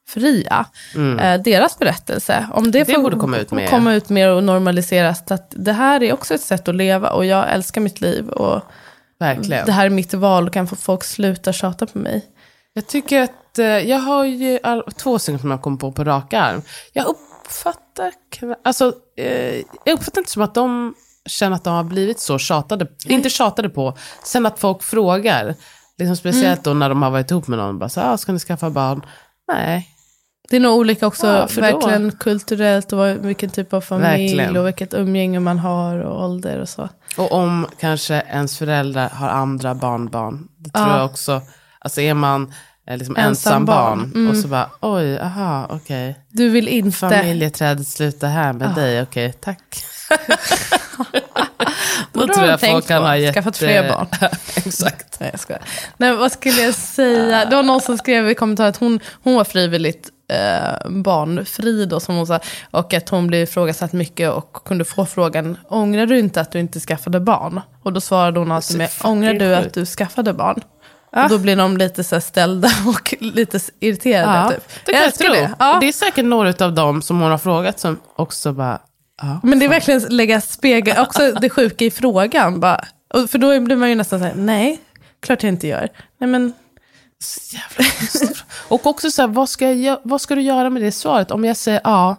barnfria, eh, deras berättelse, om det, Mm. Det får borde komma ut mer. komma ut mer och normaliseras, att det här är också ett sätt att leva och jag älskar mitt liv och Verkligen. det här är mitt val och kan få folk sluta tjata på mig. Jag tycker att, eh, jag har ju all, två stycken som jag kom på på rak arm. Jag uppfattar, alltså, eh, jag uppfattar inte som att de känner att de har blivit så tjatade, inte tjatade på, sen att folk frågar. Liksom speciellt då när de har varit ihop med någon, bara så ah, ska ni skaffa barn? Nej, Det är nog olika också, Ja, för då- verkligen kulturellt och vad- vilken typ av familj Verkligen. och vilket umgänge man har och ålder och så. och om kanske ens föräldrar har andra barnbarn, det tror Ja. jag också, alltså är man eh, liksom Ensam ensam barn, barn. Mm. och så bara, oj, aha, okej. Du vill inte... Familjeträdet slutar här med dig, okej, tack. Då har tror jag folk kan ha jätte... Skaffat fler barn. Exakt. Nej, jag skojar. Nej, vad skulle jag säga? Det var någon som skrev i kommentarer att hon, hon var frivilligt eh, barnfri då, som hon sa. Och att hon blev ifrågasatt mycket och kunde få frågan, ångrar du inte att du inte skaffade barn? Och då svarade hon alltid med, ångrar du att du skaffade barn? Och då blir de lite så ställda och lite irriterade. Ja, typ. det kan jag tro. det. Ja. Det är säkert några av dem som hon har frågat som också bara, ja. Men det är verkligen lägga spegel, också det sjuka i frågan. Bara, för då blir man ju nästan så här, nej, klart jag inte gör. Nej men, Så jävla. Och också så här, vad ska, jag, vad ska du göra med det svaret? Om jag säger ja,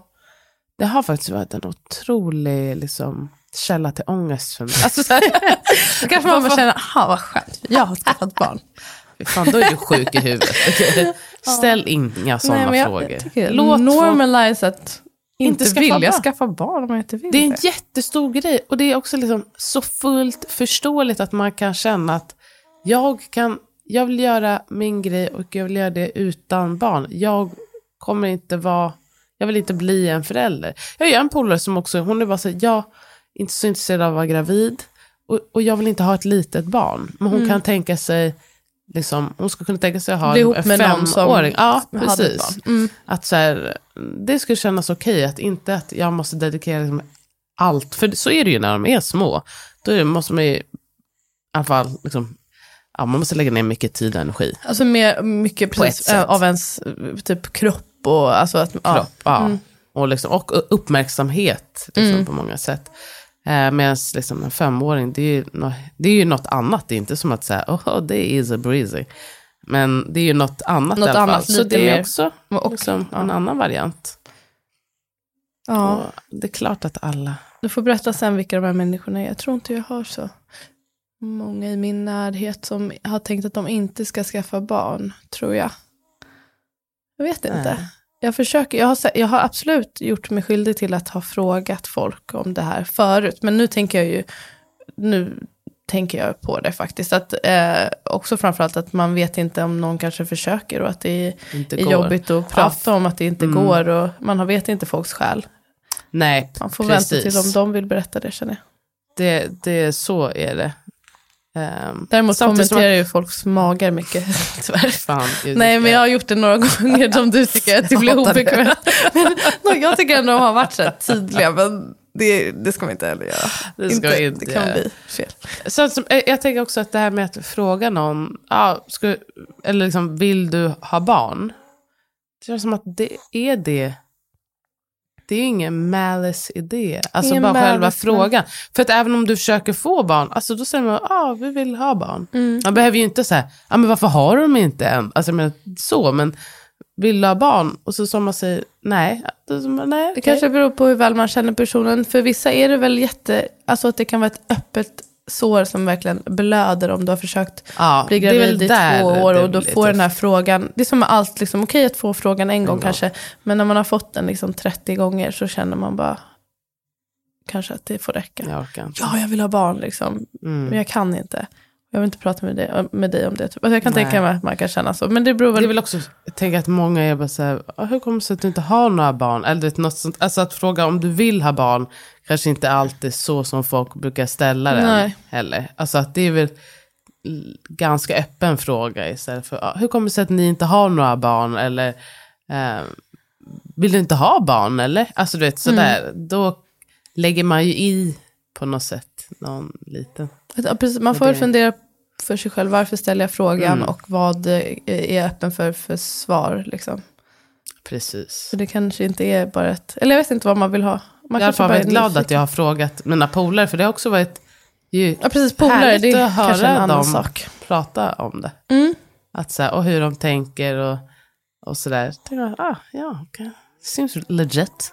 det har faktiskt varit en otrolig liksom, källa till ångest för mig. Alltså, så här, då kanske man bara känner, aha vad skönt, jag har skaffat barn. fan, då är du sjuk i huvudet. Ställ inga sådana jag, frågor. Jag Låt normalize att inte, Inte vilja barn. skaffa barn om man inte vill Det är en jättestor grej och det är också liksom så fullt förståeligt att man kan känna att jag, kan, jag vill göra min grej och jag vill göra det utan barn. Jag kommer inte vara, jag vill inte bli en förälder. Jag har en polare som också, hon är bara så jag är inte så intresserad av att vara gravid och, och jag vill inte ha ett litet barn. Men hon kan tänka sig, liksom, hon skulle kunna tänka sig att ha Mm. En femåring. Ja, precis. Mm. Att så här, det skulle kännas okej, att inte att jag måste dedikera liksom allt, för så är det ju när de är små. Då måste man ju i alla fall, liksom, ja, man måste lägga ner mycket tid och energi. Alltså mer, mycket precis, av ens typ kropp och alltså att, ja. Kropp, ja. och, liksom, och uppmärksamhet liksom, Mm. på många sätt. Eh, Medan liksom, en femåring, det är, ju det är ju något annat. Det är inte som att säga, oh, det är easy breezy. Men det är ju något annat Något i alla fall. annat, Så det är mer. också Och- liksom, en annan variant. ja. Och det är klart att alla Du får berätta sen vilka de här människorna är. Jag tror inte jag har så många i min närhet som har tänkt att de inte ska skaffa barn, tror jag. Jag vet inte. Nej. Jag försöker, jag har, jag har absolut gjort mig skyldig till att ha frågat folk om det här förut, men nu tänker jag ju, nu tänker jag på det faktiskt, att eh, också framförallt att man vet inte om någon kanske försöker och att det är, är jobbigt att prata om att det inte Mm. går och man vet inte folks själ. Nej, Man får precis. vänta till om de vill berätta det känner jag. Det, det, så är det. Um, Däremot kommenterar ju folks magar mycket, tyvärr. fan, Nej, men jag har gjort det några gånger som du tycker att det blir obekvämt. Men no, jag tycker ändå de har varit så tydliga, men det, det ska man inte heller göra. Det ska vi inte det kan bli fel. Så att, som- eh, jag tänker också att det här med att fråga någon, ja, ska, eller liksom, vill du ha barn? Det känns som att det är det. Det är ingen malice idé. Alltså Ingen bara själva malice, men- frågan. För att även om du försöker få barn, alltså då säger man, ja, vi vill ha barn. Mm. Man behöver ju inte säga, ja men varför har de inte än? Alltså menar, så, men vill du ha barn? Och så som man säger, nej. Nej Det okej. kanske beror på hur väl man känner personen. För vissa är det väl jätte, alltså att det kan vara ett öppet sår som verkligen blöder om du har försökt ja, bli gravid i två år och då får den här frågan, det är som med allt, liksom, okej att få frågan en gång gång. kanske, men när man har fått den liksom 30 gånger så känner man bara kanske att det får räcka. Jag. Ja, jag vill ha barn liksom, Mm. men jag kan inte. Jag vill inte prata med dig, med dig om det. Typ. Alltså, jag kan Nej. tänka mig att man kan känna så, men det beror Det är väl... väl också, jag tänker att många är bara så här, "Ah, hur kommer det sig att du inte har några barn? Eller något sånt, alltså att fråga om du vill ha barn, kanske inte alltid så som folk brukar ställa den Nej. heller. Alltså att det är väl ganska öppen fråga istället för, "Ah, hur kommer det sig att ni inte har några barn? Eller, eh, vill du inte ha barn eller? Alltså du vet, sådär, Mm. då lägger man ju i på något sätt, någon liten. Man får väl fundera för sig själv, varför ställer jag frågan Mm. och vad eh, är jag öppen för för svar. Liksom. Precis. Så det kanske inte är bara ett, eller jag vet inte vad man vill ha. Man Jag är väldigt glad att jag har frågat mina polare, för det har också varit ju Ja precis, polare, det är att höra en annan dem. sak. prata om det. Mm. Att så här, och hur de tänker och, och sådär. Ah, ja, okay. Seems legit.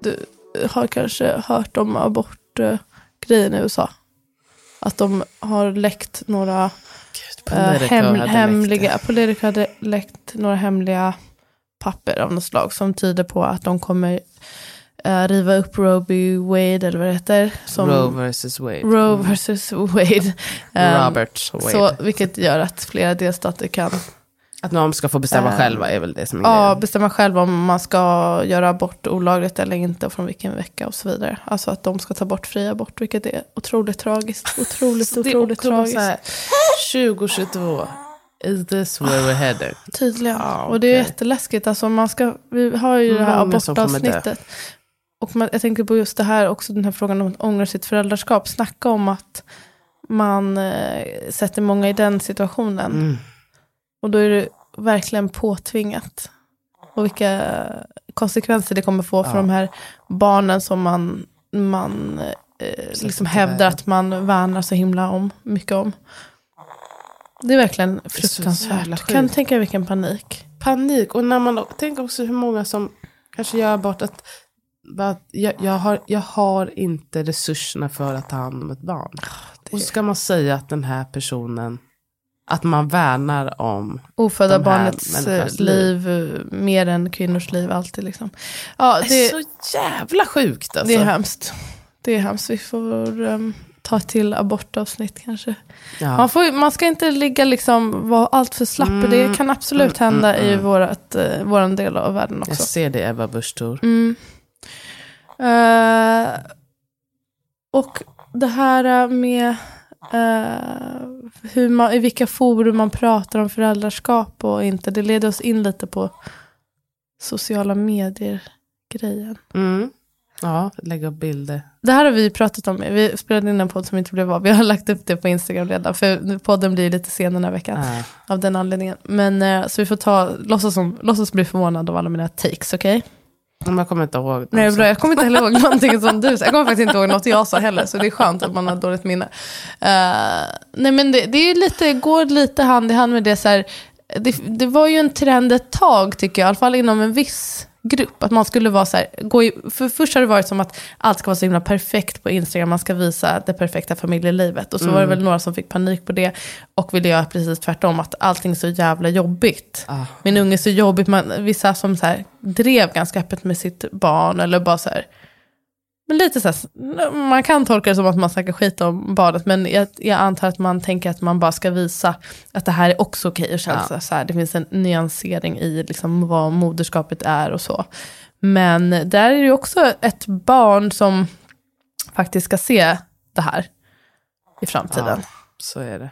Du har kanske hört om abortgrejen i USA. Att de har läckt några Gud, Politico hem, hemliga. Politico hade läckt några hemliga papper av något slag som tyder på att de kommer eh, riva upp Roe v. Wade eller vad det heter. Som, Roe versus Wade. Roe versus Wade. Eh, Robert Wade. Så, vilket gör att flera delstater kan Att någon ska få bestämma Eh, själva är väl det som är ja, grejen. bestämma själv om man ska göra abort olagligt eller inte och från vilken vecka och så vidare. Alltså att de ska ta bort fri abort, vilket är otroligt tragiskt. Otroligt, otroligt tragiskt. så här, 2022, is this where we're headed? Tydligen. Ja, Och det är jätteläskigt. Alltså man ska, vi har ju det här abortavsnittet. Och man, jag tänker på just det här, också den här frågan om att ångra sitt föräldraskap. Snacka om att man eh, sätter många i den situationen. Mm. Och då är det verkligen påtvingat. Och vilka konsekvenser det kommer få för Ja. de här barnen som man, man eh, liksom hävdar att man värnar så himla om, mycket om. Det är verkligen fruktansvärt. sjukt. Kan tänka vilken panik? Panik, och när man tänker också hur många som kanske gör abort, att jag, jag, har, jag har inte resurserna för att ta hand om ett barn. Och så ska man säga att den här personen, att man värnar om Ofödda barnets eh, liv, eh, mer än kvinnors liv alltid. Liksom. Ja, Det är det, så jävla sjukt alltså. det är hemskt. Det är hemskt. Vi får um, ta till abortavsnitt kanske. Ja. Man, får, man ska inte ligga liksom, vara allt för slapp. Mm, Det kan absolut mm, hända mm, i mm. vårat, eh, våran del av världen Jag också. ser det Ebba Busch Eh, och det här med eh, hur man, i vilka forum man pratar om föräldraskap och inte. Det leder oss in lite på sociala medier-grejen. Mm. Ja, lägga upp bilder. Det här har vi pratat om. Vi spelade in en podd som inte blev av. Vi har lagt upp det på Instagram redan. För podden blir lite sen den här veckan. Ja. Av den anledningen. Men eh, så vi får ta, låtsas, som, låtsas bli förvånad av alla mina takes, okej? Men jag kommer inte ihåg. Nej, bra. Jag kommer inte heller ihåg någonting som du sa. Jag kommer faktiskt inte ihåg något jag sa heller. Så det är skönt att man har dåligt minne. Eh, nej men det, det är lite, går lite hand i hand med det så här. Det, det var ju en trend ett tag tycker jag. I alla fall inom en viss grupp. Att man skulle vara så här. Gå i, för först har det varit som att allt ska vara så himla perfekt på Instagram. Man ska visa det perfekta familjelivet. Och så var det väl några som fick panik på det. Och ville göra precis tvärtom. Att allting är så jävla jobbigt Ah. min unge är så jobbigt. Man, vissa som så här, drev ganska öppet med sitt barn. Eller bara så här, men lite så här, man kan tolka det som att man snackar skit om barnet. Men jag, jag antar att man tänker att man bara ska visa att det här är också okej. känns Ja. så här, det finns en nyansering i liksom vad moderskapet är och så. Men där är det också ett barn som faktiskt ska se det här i framtiden. Ja, så är det.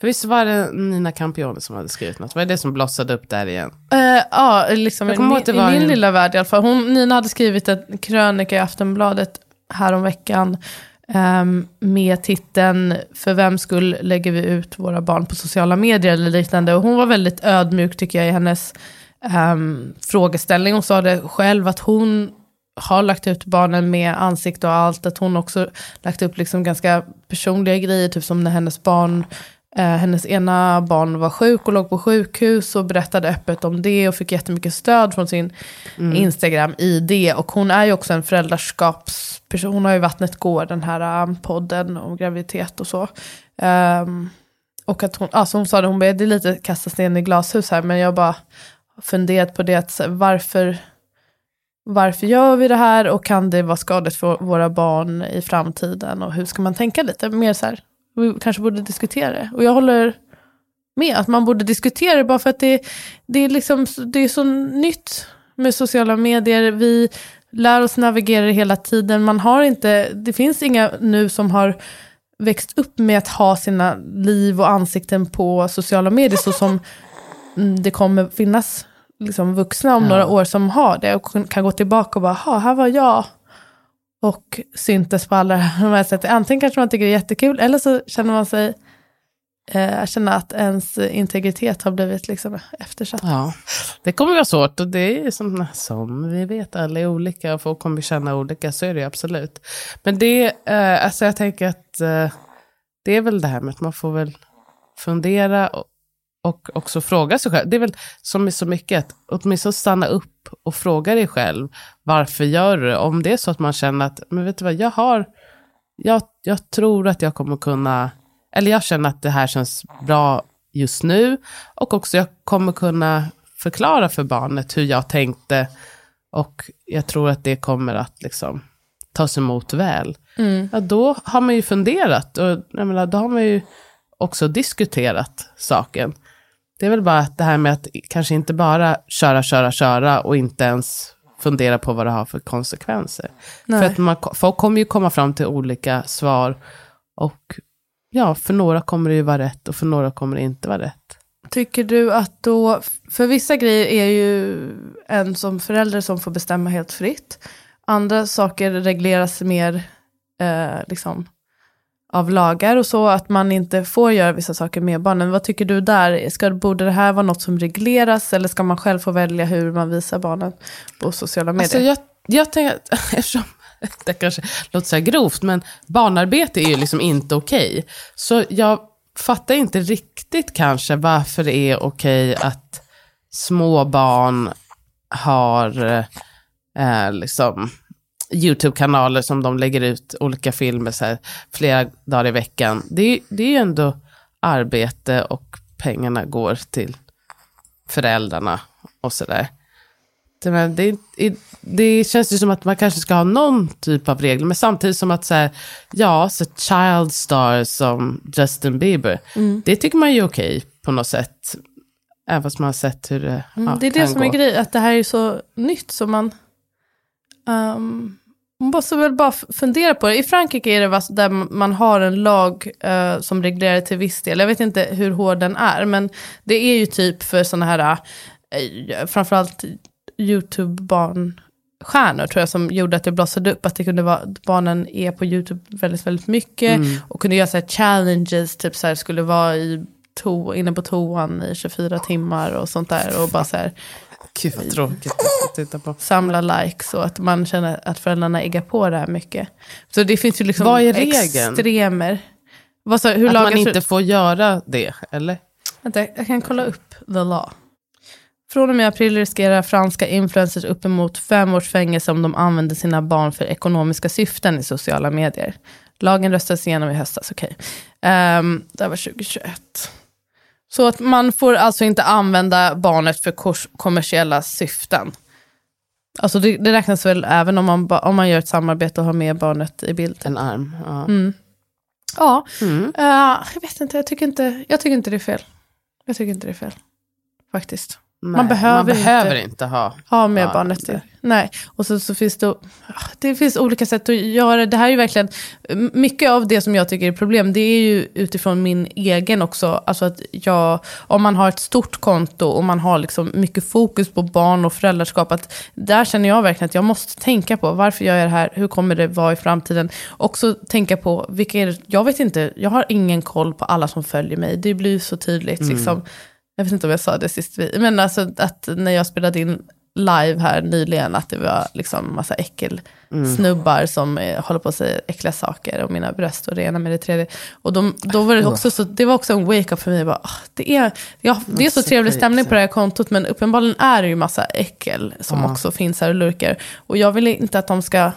För visst var det Nina Campione som hade skrivit något? Var det det som blossade upp där igen? Eh, ja, liksom i, min- i min lilla värld i alla fall. Hon, Nina hade skrivit en krönika i Aftonbladet häromveckan um, med titeln För vem skull lägger vi ut våra barn på sociala medier eller liknande. Och hon var väldigt ödmjuk tycker jag i hennes um, frågeställning. Hon sa det själv att hon har lagt ut barnen med ansikte och allt. Att hon också lagt upp liksom ganska personliga grejer, typ som när hennes barn Eh, hennes ena barn var sjuk och låg på sjukhus och berättade öppet om det och fick jättemycket stöd från sin Instagram i det. Och hon är ju också en föräldraskapsperson. Hon har ju Vattnet går, den här um, podden om graviditet och så. Ehm, och att hon, alltså hon sa det, hon är lite kasta sten i glashus här, men jag bara funderat på det, att, varför, varför gör vi det här och kan det vara skadligt för våra barn i framtiden och hur ska man tänka lite mer så här, vi kanske borde diskutera det. Och jag håller med att man borde diskutera det bara för att det, det, är, liksom, det är så nytt med sociala medier. Vi lär oss navigera det hela tiden. Man har inte, det finns inga nu som har växt upp med att ha sina liv och ansikten på sociala medier så som mm, det kommer finnas liksom vuxna om några år som har det och kan gå tillbaka och bara, "Ha, här var jag och syntes på alla de här sätten. Antingen kanske man tycker det är jättekul eller så känner man sig eh, känna att ens integritet har blivit liksom eftersatt. Ja, det kommer vara svårt och det är som, som vi vet, alla är olika och folk kommer känna olika, så är det ju absolut. Men det, eh, alltså jag tänker att eh, det är väl det här med att man får väl fundera och, också fråga sig själv. Det är väl som med så mycket, att åtminstone stanna upp och fråga dig själv, varför gör du det? Om det är så att man känner att, men vet du vad, jag har, jag, jag tror att jag kommer kunna, eller jag känner att det här känns bra just nu. Och också jag kommer kunna förklara för barnet hur jag tänkte. Och jag tror att det kommer att liksom tas emot väl. Ja, då har man ju funderat och jag menar, då har man ju också diskuterat saken. Det är väl bara att det här med att kanske inte bara köra, köra, köra och inte ens fundera på vad det har för konsekvenser. Nej. För att man, folk kommer ju komma fram till olika svar. Och ja, för några kommer det ju vara rätt och för några kommer det inte vara rätt. Tycker du att då, för vissa grejer är ju en som förälder som får bestämma helt fritt. Andra saker regleras mer eh, liksom, av lagar och så, att man inte får göra vissa saker med barnen. Vad tycker du där? Ska, borde det här vara något som regleras eller ska man själv få välja hur man visar barnen på sociala medier? Alltså jag, jag tänker, att- eftersom det kanske låter så här grovt, men barnarbete är ju liksom inte okej. Så jag fattar inte riktigt kanske varför det är okej att små barn har eh, liksom YouTube-kanaler som de lägger ut olika filmer så här, flera dagar i veckan. Det, är- det är ju ändå arbete och pengarna går till föräldrarna och sådär. det, det, det känns ju som att man kanske ska ha någon typ av regler, men samtidigt som att så här, ja, så child stars som Justin Bieber, Mm. det tycker man ju är okej på något sätt. Även fast man har sett hur det ja, Mm, det är det som gå. är grejen, att det här är så nytt så man... Um, man måste väl bara fundera på det. I Frankrike är det där man har en lag eh, som reglerar till viss del. Jag vet inte hur hård den är, men det är ju typ för sådana här, uh, framförallt YouTube-barnstjärnor tror jag, som gjorde att det blossade upp, att det kunde vara, barnen är på YouTube väldigt, väldigt mycket, och kunde göra så här challenges, typ så här, skulle vara i to, inne på toan i 24 timmar och sånt där, och bara så här, Gud vad tråkigt att titta på. samla likes och att man känner att föräldrarna äggar på det här mycket. Så det finns ju liksom Vad är regeln? extremer. Vad sa, hur Att man inte får göra det, eller? Vänta, jag kan kolla upp the law. Från och med april riskerar franska influencers uppemot fem års fängelse om de använder sina barn för ekonomiska syften i sociala medier. Lagen röstades igenom i höstas, okej. Um, det här var 2021. Så att man får alltså inte använda barnet för kommersiella syften. Alltså det, det räknas väl även om man, om man gör ett samarbete och har med barnet i bild. En arm. Ja. Mm. Ja, Mm. eh, jag vet inte, jag tycker inte, jag tycker inte det är fel. Jag tycker inte det är fel, faktiskt. Nej, behöver man behöver inte- inte ha. Ha med Ja, barnet det-. Nej, och så, så finns det, det finns olika sätt att göra det. här är verkligen, mycket av det som jag tycker är problem, det är ju utifrån min egen också. Alltså att jag, om man har ett stort konto och man har liksom mycket fokus på barn och föräldraskap, att där känner jag verkligen att jag måste tänka på varför gör jag det här, hur kommer det vara i framtiden? Också tänka på vilka är det, jag vet inte, jag har ingen koll på alla som följer mig. Det blir ju så tydligt liksom. Jag vet inte om jag sa det sist, vi- men alltså att när jag spelade in live här nyligen, att det var liksom massa äckel snubbar som eh, håller på att säga äckliga saker om mina bröst och det ena med det tredje. Och de, då var det också så, det var också en wake-up för mig. Bara, ah, det, är, ja, det är så trevlig stämning på det här kontot, men uppenbarligen är det ju massa äckel som också finns här och lurkar. Och jag vill inte att de ska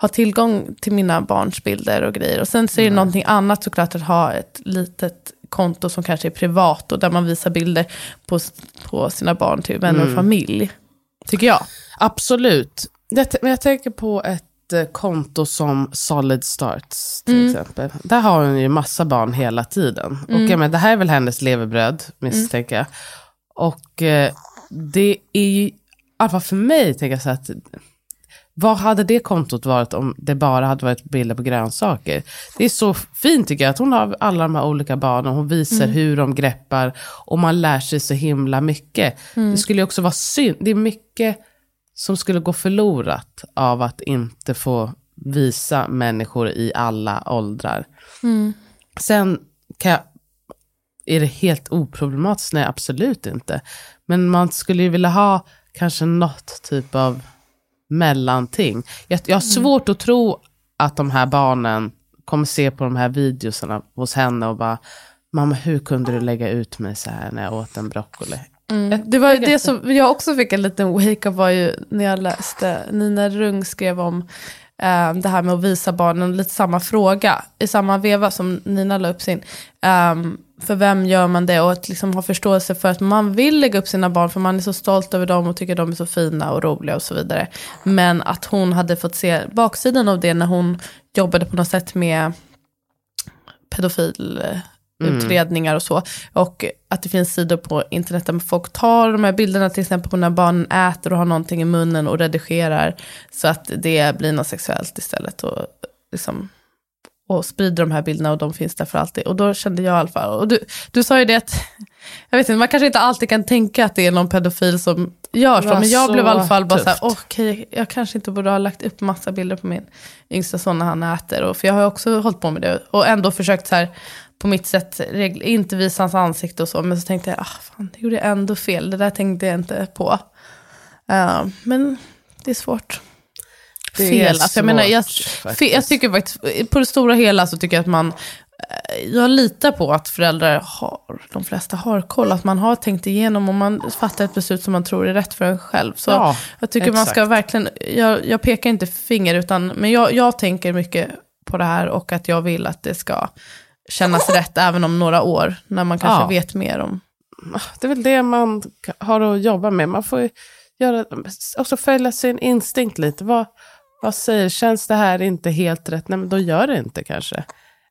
ha tillgång till mina barns bilder och grejer. Och sen så är det någonting annat såklart att ha ett litet konto som kanske är privat och där man visar bilder på, på sina barn till vänner och familj. Tycker jag. Absolut. Jag, men jag tänker på ett eh, konto som Solid Starts till exempel. Där har hon ju massa barn hela tiden. Och jag menar, det här är väl hennes levebröd, misstänker jag. Och eh, det är ju, i alla fall för mig, tänker jag så att vad hade det kontot varit om det bara hade varit bilder på grönsaker? Det är så fint tycker jag, att hon har alla de här olika barnen, hon visar hur de greppar och man lär sig så himla mycket. Det skulle också vara synd, det är mycket som skulle gå förlorat av att inte få visa människor i alla åldrar. Sen kan jag, är det helt oproblematiskt? Nej, absolut inte. Men man skulle ju vilja ha kanske något typ av mellanting. Jag, jag har svårt att tro att de här barnen kommer se på de här videorna hos henne och bara, mamma hur kunde du lägga ut mig så här när jag åt en broccoli? Det var ju det som jag också fick en liten wake-up var ju när jag läste, Nina Rung skrev om eh, det här med att visa barnen lite samma fråga i samma veva som Nina la upp sin. ehm, för vem gör man det? Och att liksom ha förståelse för att man vill lägga upp sina barn för man är så stolt över dem och tycker de är så fina och roliga och så vidare. Men att hon hade fått se baksidan av det när hon jobbade på något sätt med pedofilutredningar mm. och så. Och att det finns sidor på internet där folk tar de här bilderna till exempel på när barnen äter och har någonting i munnen och redigerar så att det blir något sexuellt istället. Och, liksom, och sprider de här bilderna och de finns där för alltid. Och då kände jag i alla fall, och du, du sa ju det att, jag vet inte, man kanske inte alltid kan tänka att det är någon pedofil som gör så, men jag så blev i alla fall bara så här, tufft. okej, jag kanske inte borde ha lagt upp massa bilder på min yngsta son när han äter. Och, för jag har ju också hållit på med det och ändå försökt så här, på mitt sätt, inte visa hans ansikte och så, men så tänkte jag, ah, fan, det gjorde jag ändå fel, det där tänkte jag inte på. Eh, men det är svårt. Det fel, alltså, jag menar, jag, fe, jag tycker faktiskt, på det stora hela så tycker jag att man, eh, jag litar på att föräldrar har, de flesta har koll, att man har tänkt igenom och man fattar ett beslut som man tror är rätt för en själv. Så Ja, jag tycker man ska exakt. verkligen, jag, jag pekar inte finger, utan, men jag, jag tänker mycket på det här och att jag vill att det ska kännas rätt även om några år, när man kanske Ja. vet mer om. Det är väl det man har att jobba med. Man får göra, också följa sin instinkt lite. Vad, vad säger, känns det här inte helt rätt? Nej, men då gör det inte kanske.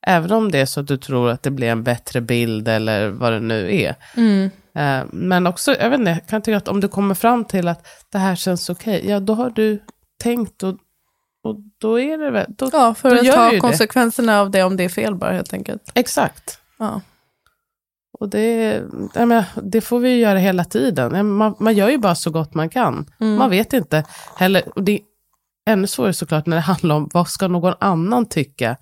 Även om det är så att du tror att det blir en bättre bild eller vad det nu är. Mm. Eh, Men också, jag vet inte, jag kan tycka att om du kommer fram till att det här känns okej, ja då har du tänkt och, och då är det väl, då, Ja, för då att ta ju det. konsekvenserna av det om det är fel bara helt enkelt. Exakt. Ja. Och det, menar, det får vi ju göra hela tiden. Man, man gör ju bara så gott man kan. Mm. Man vet inte heller. Och det ännu svårare såklart när det handlar om vad ska någon annan tycka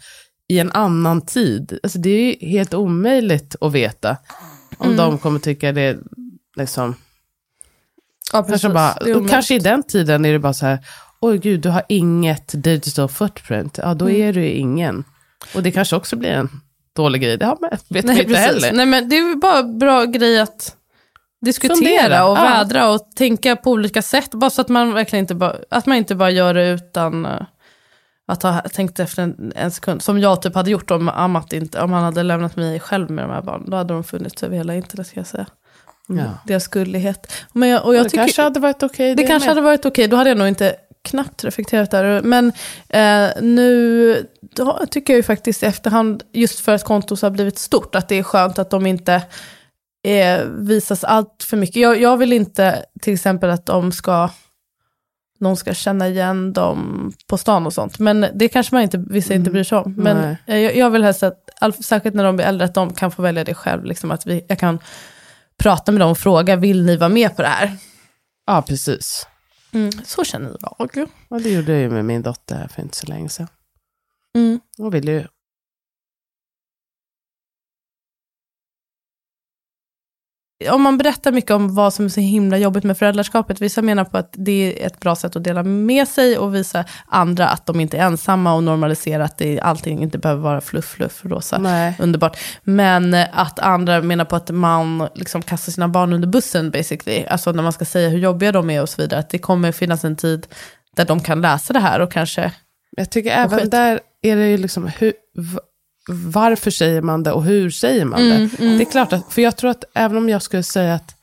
i en annan tid. Alltså det är ju helt omöjligt att veta om Mm. de kommer tycka det liksom. Ja, Kanske, bara, kanske i den tiden är det bara så här, oj gud, du har inget digital footprint. Ja, då Mm. är du ju ingen. Och det kanske också blir en dålig grej. Det har man, vet vi Nej, inte precis. heller. Nej, men det är bara bra grej att diskutera Fundera, och ja. vädra och tänka på olika sätt. Bara så att man verkligen inte bara, att man inte bara gör det utan eh, att ha tänkt efter en, en sekund. Som jag typ hade gjort om Amat inte, om han hade lämnat mig själv med de här barnen. Då hade de funnits över hela internet ska jag säga. Mm. Ja. Deras gullighet. Men jag, och jag det tycker, kanske hade varit okej. det kanske med. hade varit okej, då hade jag nog inte knappt reflekterat där. Men eh, nu då tycker jag ju faktiskt i efterhand, just för att kontot har blivit stort, att det är skönt att de inte eh, visas allt för mycket. Jag, jag vill inte till exempel att de ska någon ska känna igen dem på stan och sånt. Men det kanske man inte, vissa inte bryr sig om. Men eh, jag, jag vill helst att, särskilt när de blir äldre, att de kan få välja det själv. Liksom att vi, jag kan prata med dem och fråga, vill ni vara med på det här? Ja, precis. Så känner jag. Ja, det gjorde jag ju med min dotter här för inte så länge sedan. Mm. Hon ville ju. Om man berättar mycket om vad som är så himla jobbigt med föräldraskapet, vissa menar på att det är ett bra sätt att dela med sig och visa andra att de inte är ensamma och normalisera att det, allting inte behöver vara fluff, fluff, rosa, Nej. underbart. Men att andra menar på att man liksom kastar sina barn under bussen basically, alltså när man ska säga hur jobbiga de är och så vidare, att det kommer finnas en tid där de kan läsa det här och kanske, Jag tycker även där är det ju liksom, hur, varför säger man det och hur säger man Mm, det? Det är klart att, för jag tror att även om jag skulle säga att,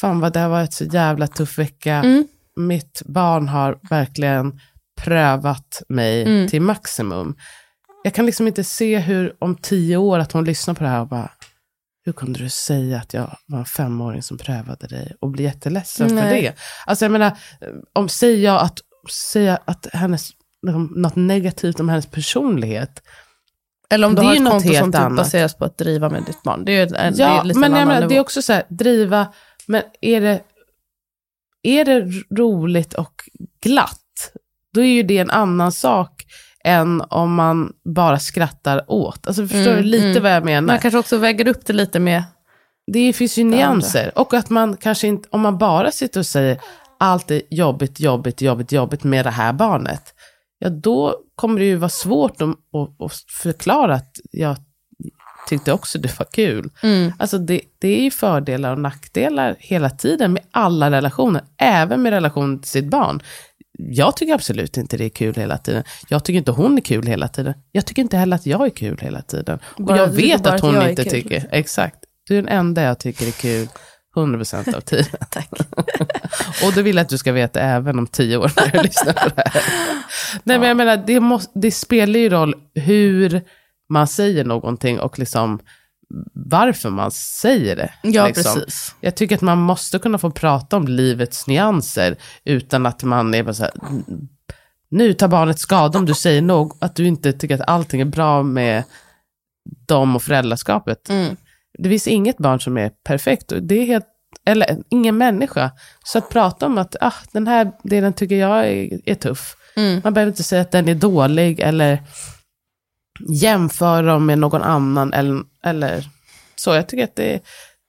fan vad det har varit så jävla tuff vecka, Mm. mitt barn har verkligen prövat mig Mm. till maximum. Jag kan liksom inte se hur om tio år att hon lyssnar på det här och bara, hur kunde du säga att jag var en femåring som prövade dig och bli jätteledsen för Nej. det? Alltså jag menar, om säger jag att, säger att hennes, liksom, något negativt om hennes personlighet, eller om du Det är har ett något konto som typ baseras på att driva med ditt barn. Det är, ju en, det Ja, är lite men annan menar, det är också så här, driva, men är det, är det roligt och glatt, då är ju det en annan sak än om man bara skrattar åt. Alltså förstår Mm, du lite mm. vad jag menar? Man kanske också väger upp det lite med Det finns ju nyanser. Och att man kanske inte, om man bara sitter och säger allt är jobbigt, jobbigt, jobbigt, jobbigt med det här barnet. Ja, då kommer det ju vara svårt att, att, att förklara att jag tyckte också det var kul. Alltså det, det är ju fördelar och nackdelar hela tiden med alla relationer, även med relation till sitt barn. Jag tycker absolut inte det är kul hela tiden. Jag tycker inte hon är kul hela tiden. Jag tycker inte heller att jag är kul hela tiden. Och Bara- jag du tycker vet att att hon jag är inte tycker. Exakt. Du är den enda jag tycker är kul 100% av tiden. Tack. Och då vill jag att du ska veta även om tio år när du lyssnar på det här. Nej, men jag menar, det, måste, det spelar ju roll hur man säger någonting och liksom varför man säger det. Ja, liksom. precis. Jag tycker att man måste kunna få prata om livets nyanser utan att man är bara så här, "Mm, nu tar barnet skada om du säger något, att du inte tycker att allting är bra med dem och föräldraskapet. Mm. Det finns inget barn som är perfekt. Det är helt, eller ingen människa. Så att prata om att ah, den här delen tycker jag är, är tuff. Mm. Man behöver inte säga att den är dålig eller jämföra dem med någon annan. Eller, eller så. Jag tycker att det,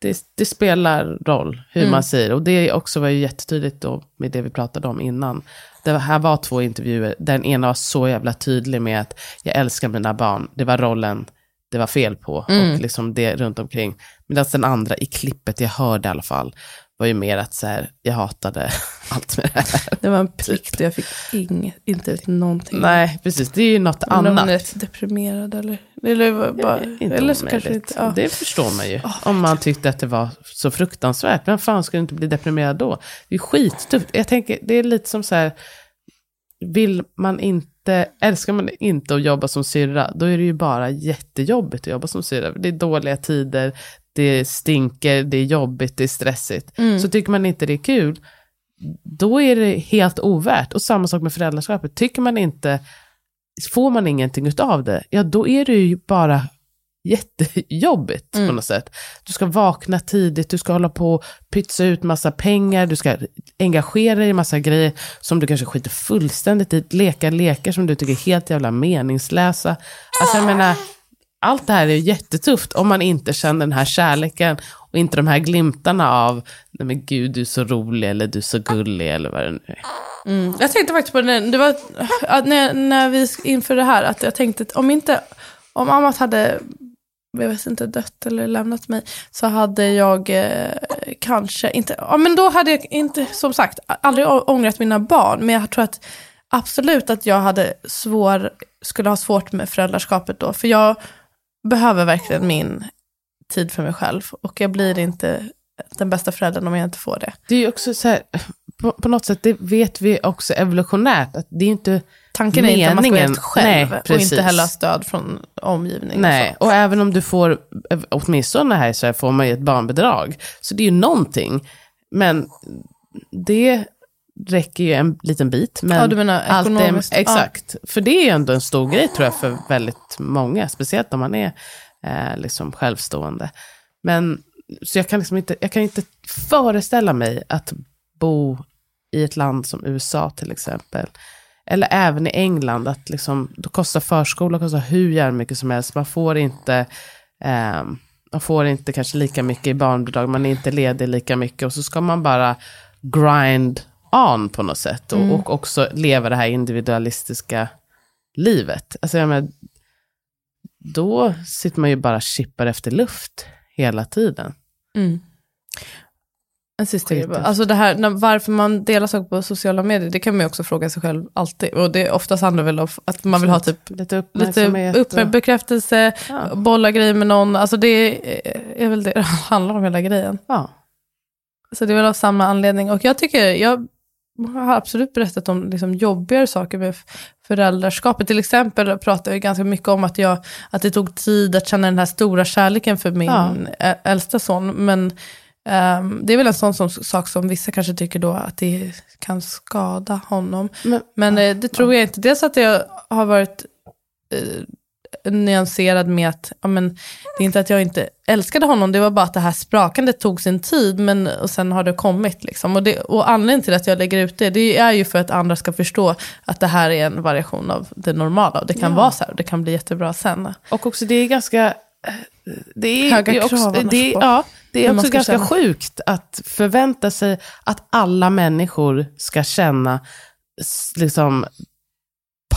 det, det spelar roll hur Mm. man säger. Och det också var ju jättetydligt då med det vi pratade om innan. Det här var två intervjuer. Den ena var så jävla tydlig med att jag älskar mina barn. Det var rollen det var fel på. Mm. Och liksom det runt omkring. Medan den andra i klippet, jag hörde i alla fall, var ju mer att så här, jag hatade allt med det här. Det var en plikt och jag fick inget, inte ut någonting. Nej, precis. Det är ju något om annat. man är deprimerad eller, eller, bara, Inte eller så kanske inte. Ja. Det förstår man ju. om man tyckte att det var så fruktansvärt. Vem fan skulle inte bli deprimerad då? Det är skittufft. Jag tänker, det är lite som så här, vill man inte, älskar man inte att jobba som syrra, då är det ju bara jättejobbigt att jobba som syrra. Det är dåliga tider, det stinker, det är jobbigt, det är stressigt. Så tycker man inte det är kul, då är det helt ovärt. Och samma sak med föräldraskapet. Tycker man inte, får man ingenting utav det, ja då är det ju bara jättejobbigt på något sätt. Du ska vakna tidigt, du ska hålla på och pytsa ut massa pengar, du ska engagera dig i massa grejer som du kanske skiter fullständigt i, leka lekar som du tycker är helt jävla meningslösa. Alltså jag menar, allt det här är ju jättetufft om man inte känner den här kärleken och inte de här glimtarna av, nej men gud du är så rolig eller du är så gullig eller vad det nu är. Mm. Jag tänkte faktiskt på det, det var, när, när vi inför det här, att jag tänkte att om inte, om Amat hade, jag vet inte, dött eller lämnat mig, så hade jag eh, kanske inte, ja men då hade jag inte, som sagt, aldrig ångrat mina barn, men jag tror att absolut att jag hade svår, skulle ha svårt med föräldraskapet då, för jag behöver verkligen min tid för mig själv, och jag blir inte den bästa föräldern om jag inte får det. Det är ju också så här, på, på något sätt, det vet vi också evolutionärt, att det är inte Tanken är inte att man ska göra Meningen- det själv nej, och inte heller ha stöd från omgivningen. Nej, och och även om du får, åtminstone här i Sverige får man ju ett barnbidrag. Så det är ju någonting. Men det räcker ju en liten bit. Men Ja, du menar ekonomiskt, Är, exakt. För det är ju ändå en stor grej tror jag för väldigt många. Speciellt om man är eh, liksom självstående. Men så jag kan liksom inte, jag kan inte föreställa mig att bo i ett land som USA till exempel. Eller även i England, att liksom, då kostar förskola kostar hur jävla mycket som helst. Man får inte, ehm, man får inte kanske lika mycket i barnbidrag, man är inte ledig lika mycket. Och så ska man bara grind on på något sätt. Och, och också leva det här individualistiska livet. Alltså, jag menar, då sitter man ju bara chippar efter luft hela tiden. Mm. En bara. Alltså det här, när, varför man delar saker på sociala medier, det kan man ju också fråga sig själv alltid. Och det oftast handlar väl om att man vill ha typ Lite lite uppmärksamhet. upp, och- bekräftelse, Ja. bolla grejer med någon. Alltså det är, är väl det det handlar om hela grejen. ja. Så det är väl av samma anledning. Och jag tycker, jag har absolut berättat om liksom jobbigare saker med föräldraskapet. Till exempel pratar jag ganska mycket om att, jag, att det tog tid att känna den här stora kärleken för min Ja. äldsta son. Men ehm, det är väl en sån som, sak som vissa kanske tycker då att det kan skada honom. Men, Men eh, det tror jag inte. Dels att jag har varit eh, nyanserad med att, ja, men, det är inte att jag inte älskade honom, det var bara att det här sprakandet tog sin tid, men och sen har det kommit. Liksom. Och, det, och anledningen till att jag lägger ut det, det är ju för att andra ska förstå att det här är en variation av det normala. Och det kan Ja. vara så här, och det kan bli jättebra sen. Och också det är ganska... Det är, Höga också, det är, ja, det är också ska ganska känna. sjukt att förvänta sig att alla människor ska känna liksom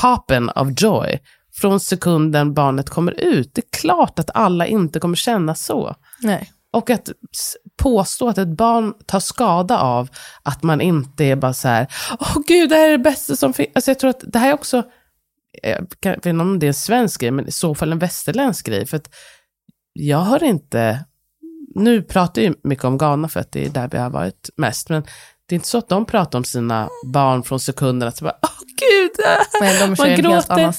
poppen of joy från sekunden barnet kommer ut. Det är klart att alla inte kommer känna så. Nej. Och att påstå att ett barn tar skada av att man inte är bara så här, åh gud, det här är det bästa som finns. Alltså jag tror att det här är också, jag kan- vet inte om det är en svensk grej, men i så fall en västerländsk grej. För att jag har inte, nu pratar ju mycket om Ghana för att det är där vi har varit mest, men det är inte så att de pratar om sina barn från sekunden att bara, åh gud, Nej, de Man gråter.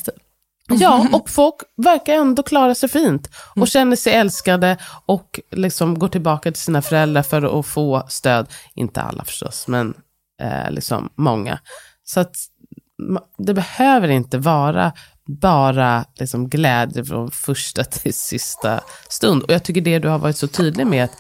Ja, och folk verkar ändå klara sig fint. Och känner sig älskade och liksom går tillbaka till sina föräldrar för att få stöd. Inte alla förstås, men eh, liksom många. Så att det behöver inte vara bara liksom glädje från första till sista stund. Och jag tycker det du har varit så tydlig med, att,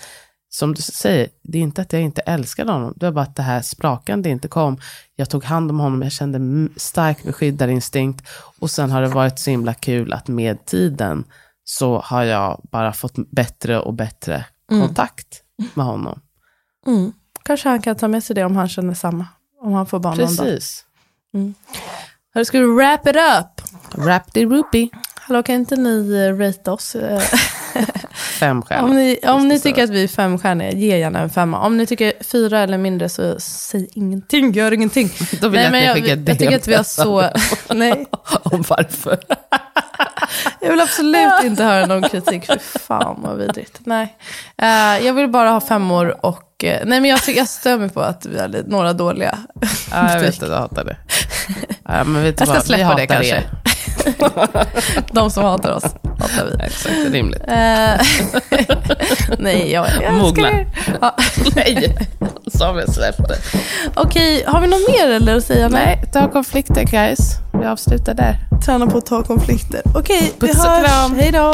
som du säger, det är inte att jag inte älskade honom, det var bara att det här sprakande inte kom. Jag tog hand om honom, jag kände stark beskyddarinstinkt och sen har det varit så himla kul att med tiden så har jag bara fått bättre och bättre kontakt med honom. Mm. Kanske han kan ta med sig det om han känner samma. Om han får barn någon dag. Precis. Hörru, ska vi wrap it up? Rap the rupee. Hallå, kan inte ni uh, rate oss? Eh, fem stjärnor. Om ni, om ni tycker att vi är femstjärniga, ge gärna en femma. Om ni tycker fyra eller mindre så säg ingenting, gör ingenting. Då vill jag att men jag, ett jag tycker att vi har så... Nej, Om varför. jag vill absolut inte höra någon kritik. Fy fan vad vidrigt. Nej. Eh, jag vill bara ha femmor och... eh, nej men jag, jag stör mig på att vi lite- några dåliga. Ja, jag vet att du hatar det. Ja, men vet du Jag ska vad? Vi släppa det hatar kanske. er. De som hatar oss hatar vi. Exakt, rimligt. Eh, nej, jag, Mogna. älskar er. Ja. Nej, Samuel släppte. Okej, har vi något mer eller att säga? Nej, ta konflikter guys. Vi avslutar där. Träna på att ta konflikter. Okej, vi hörs. Hej då.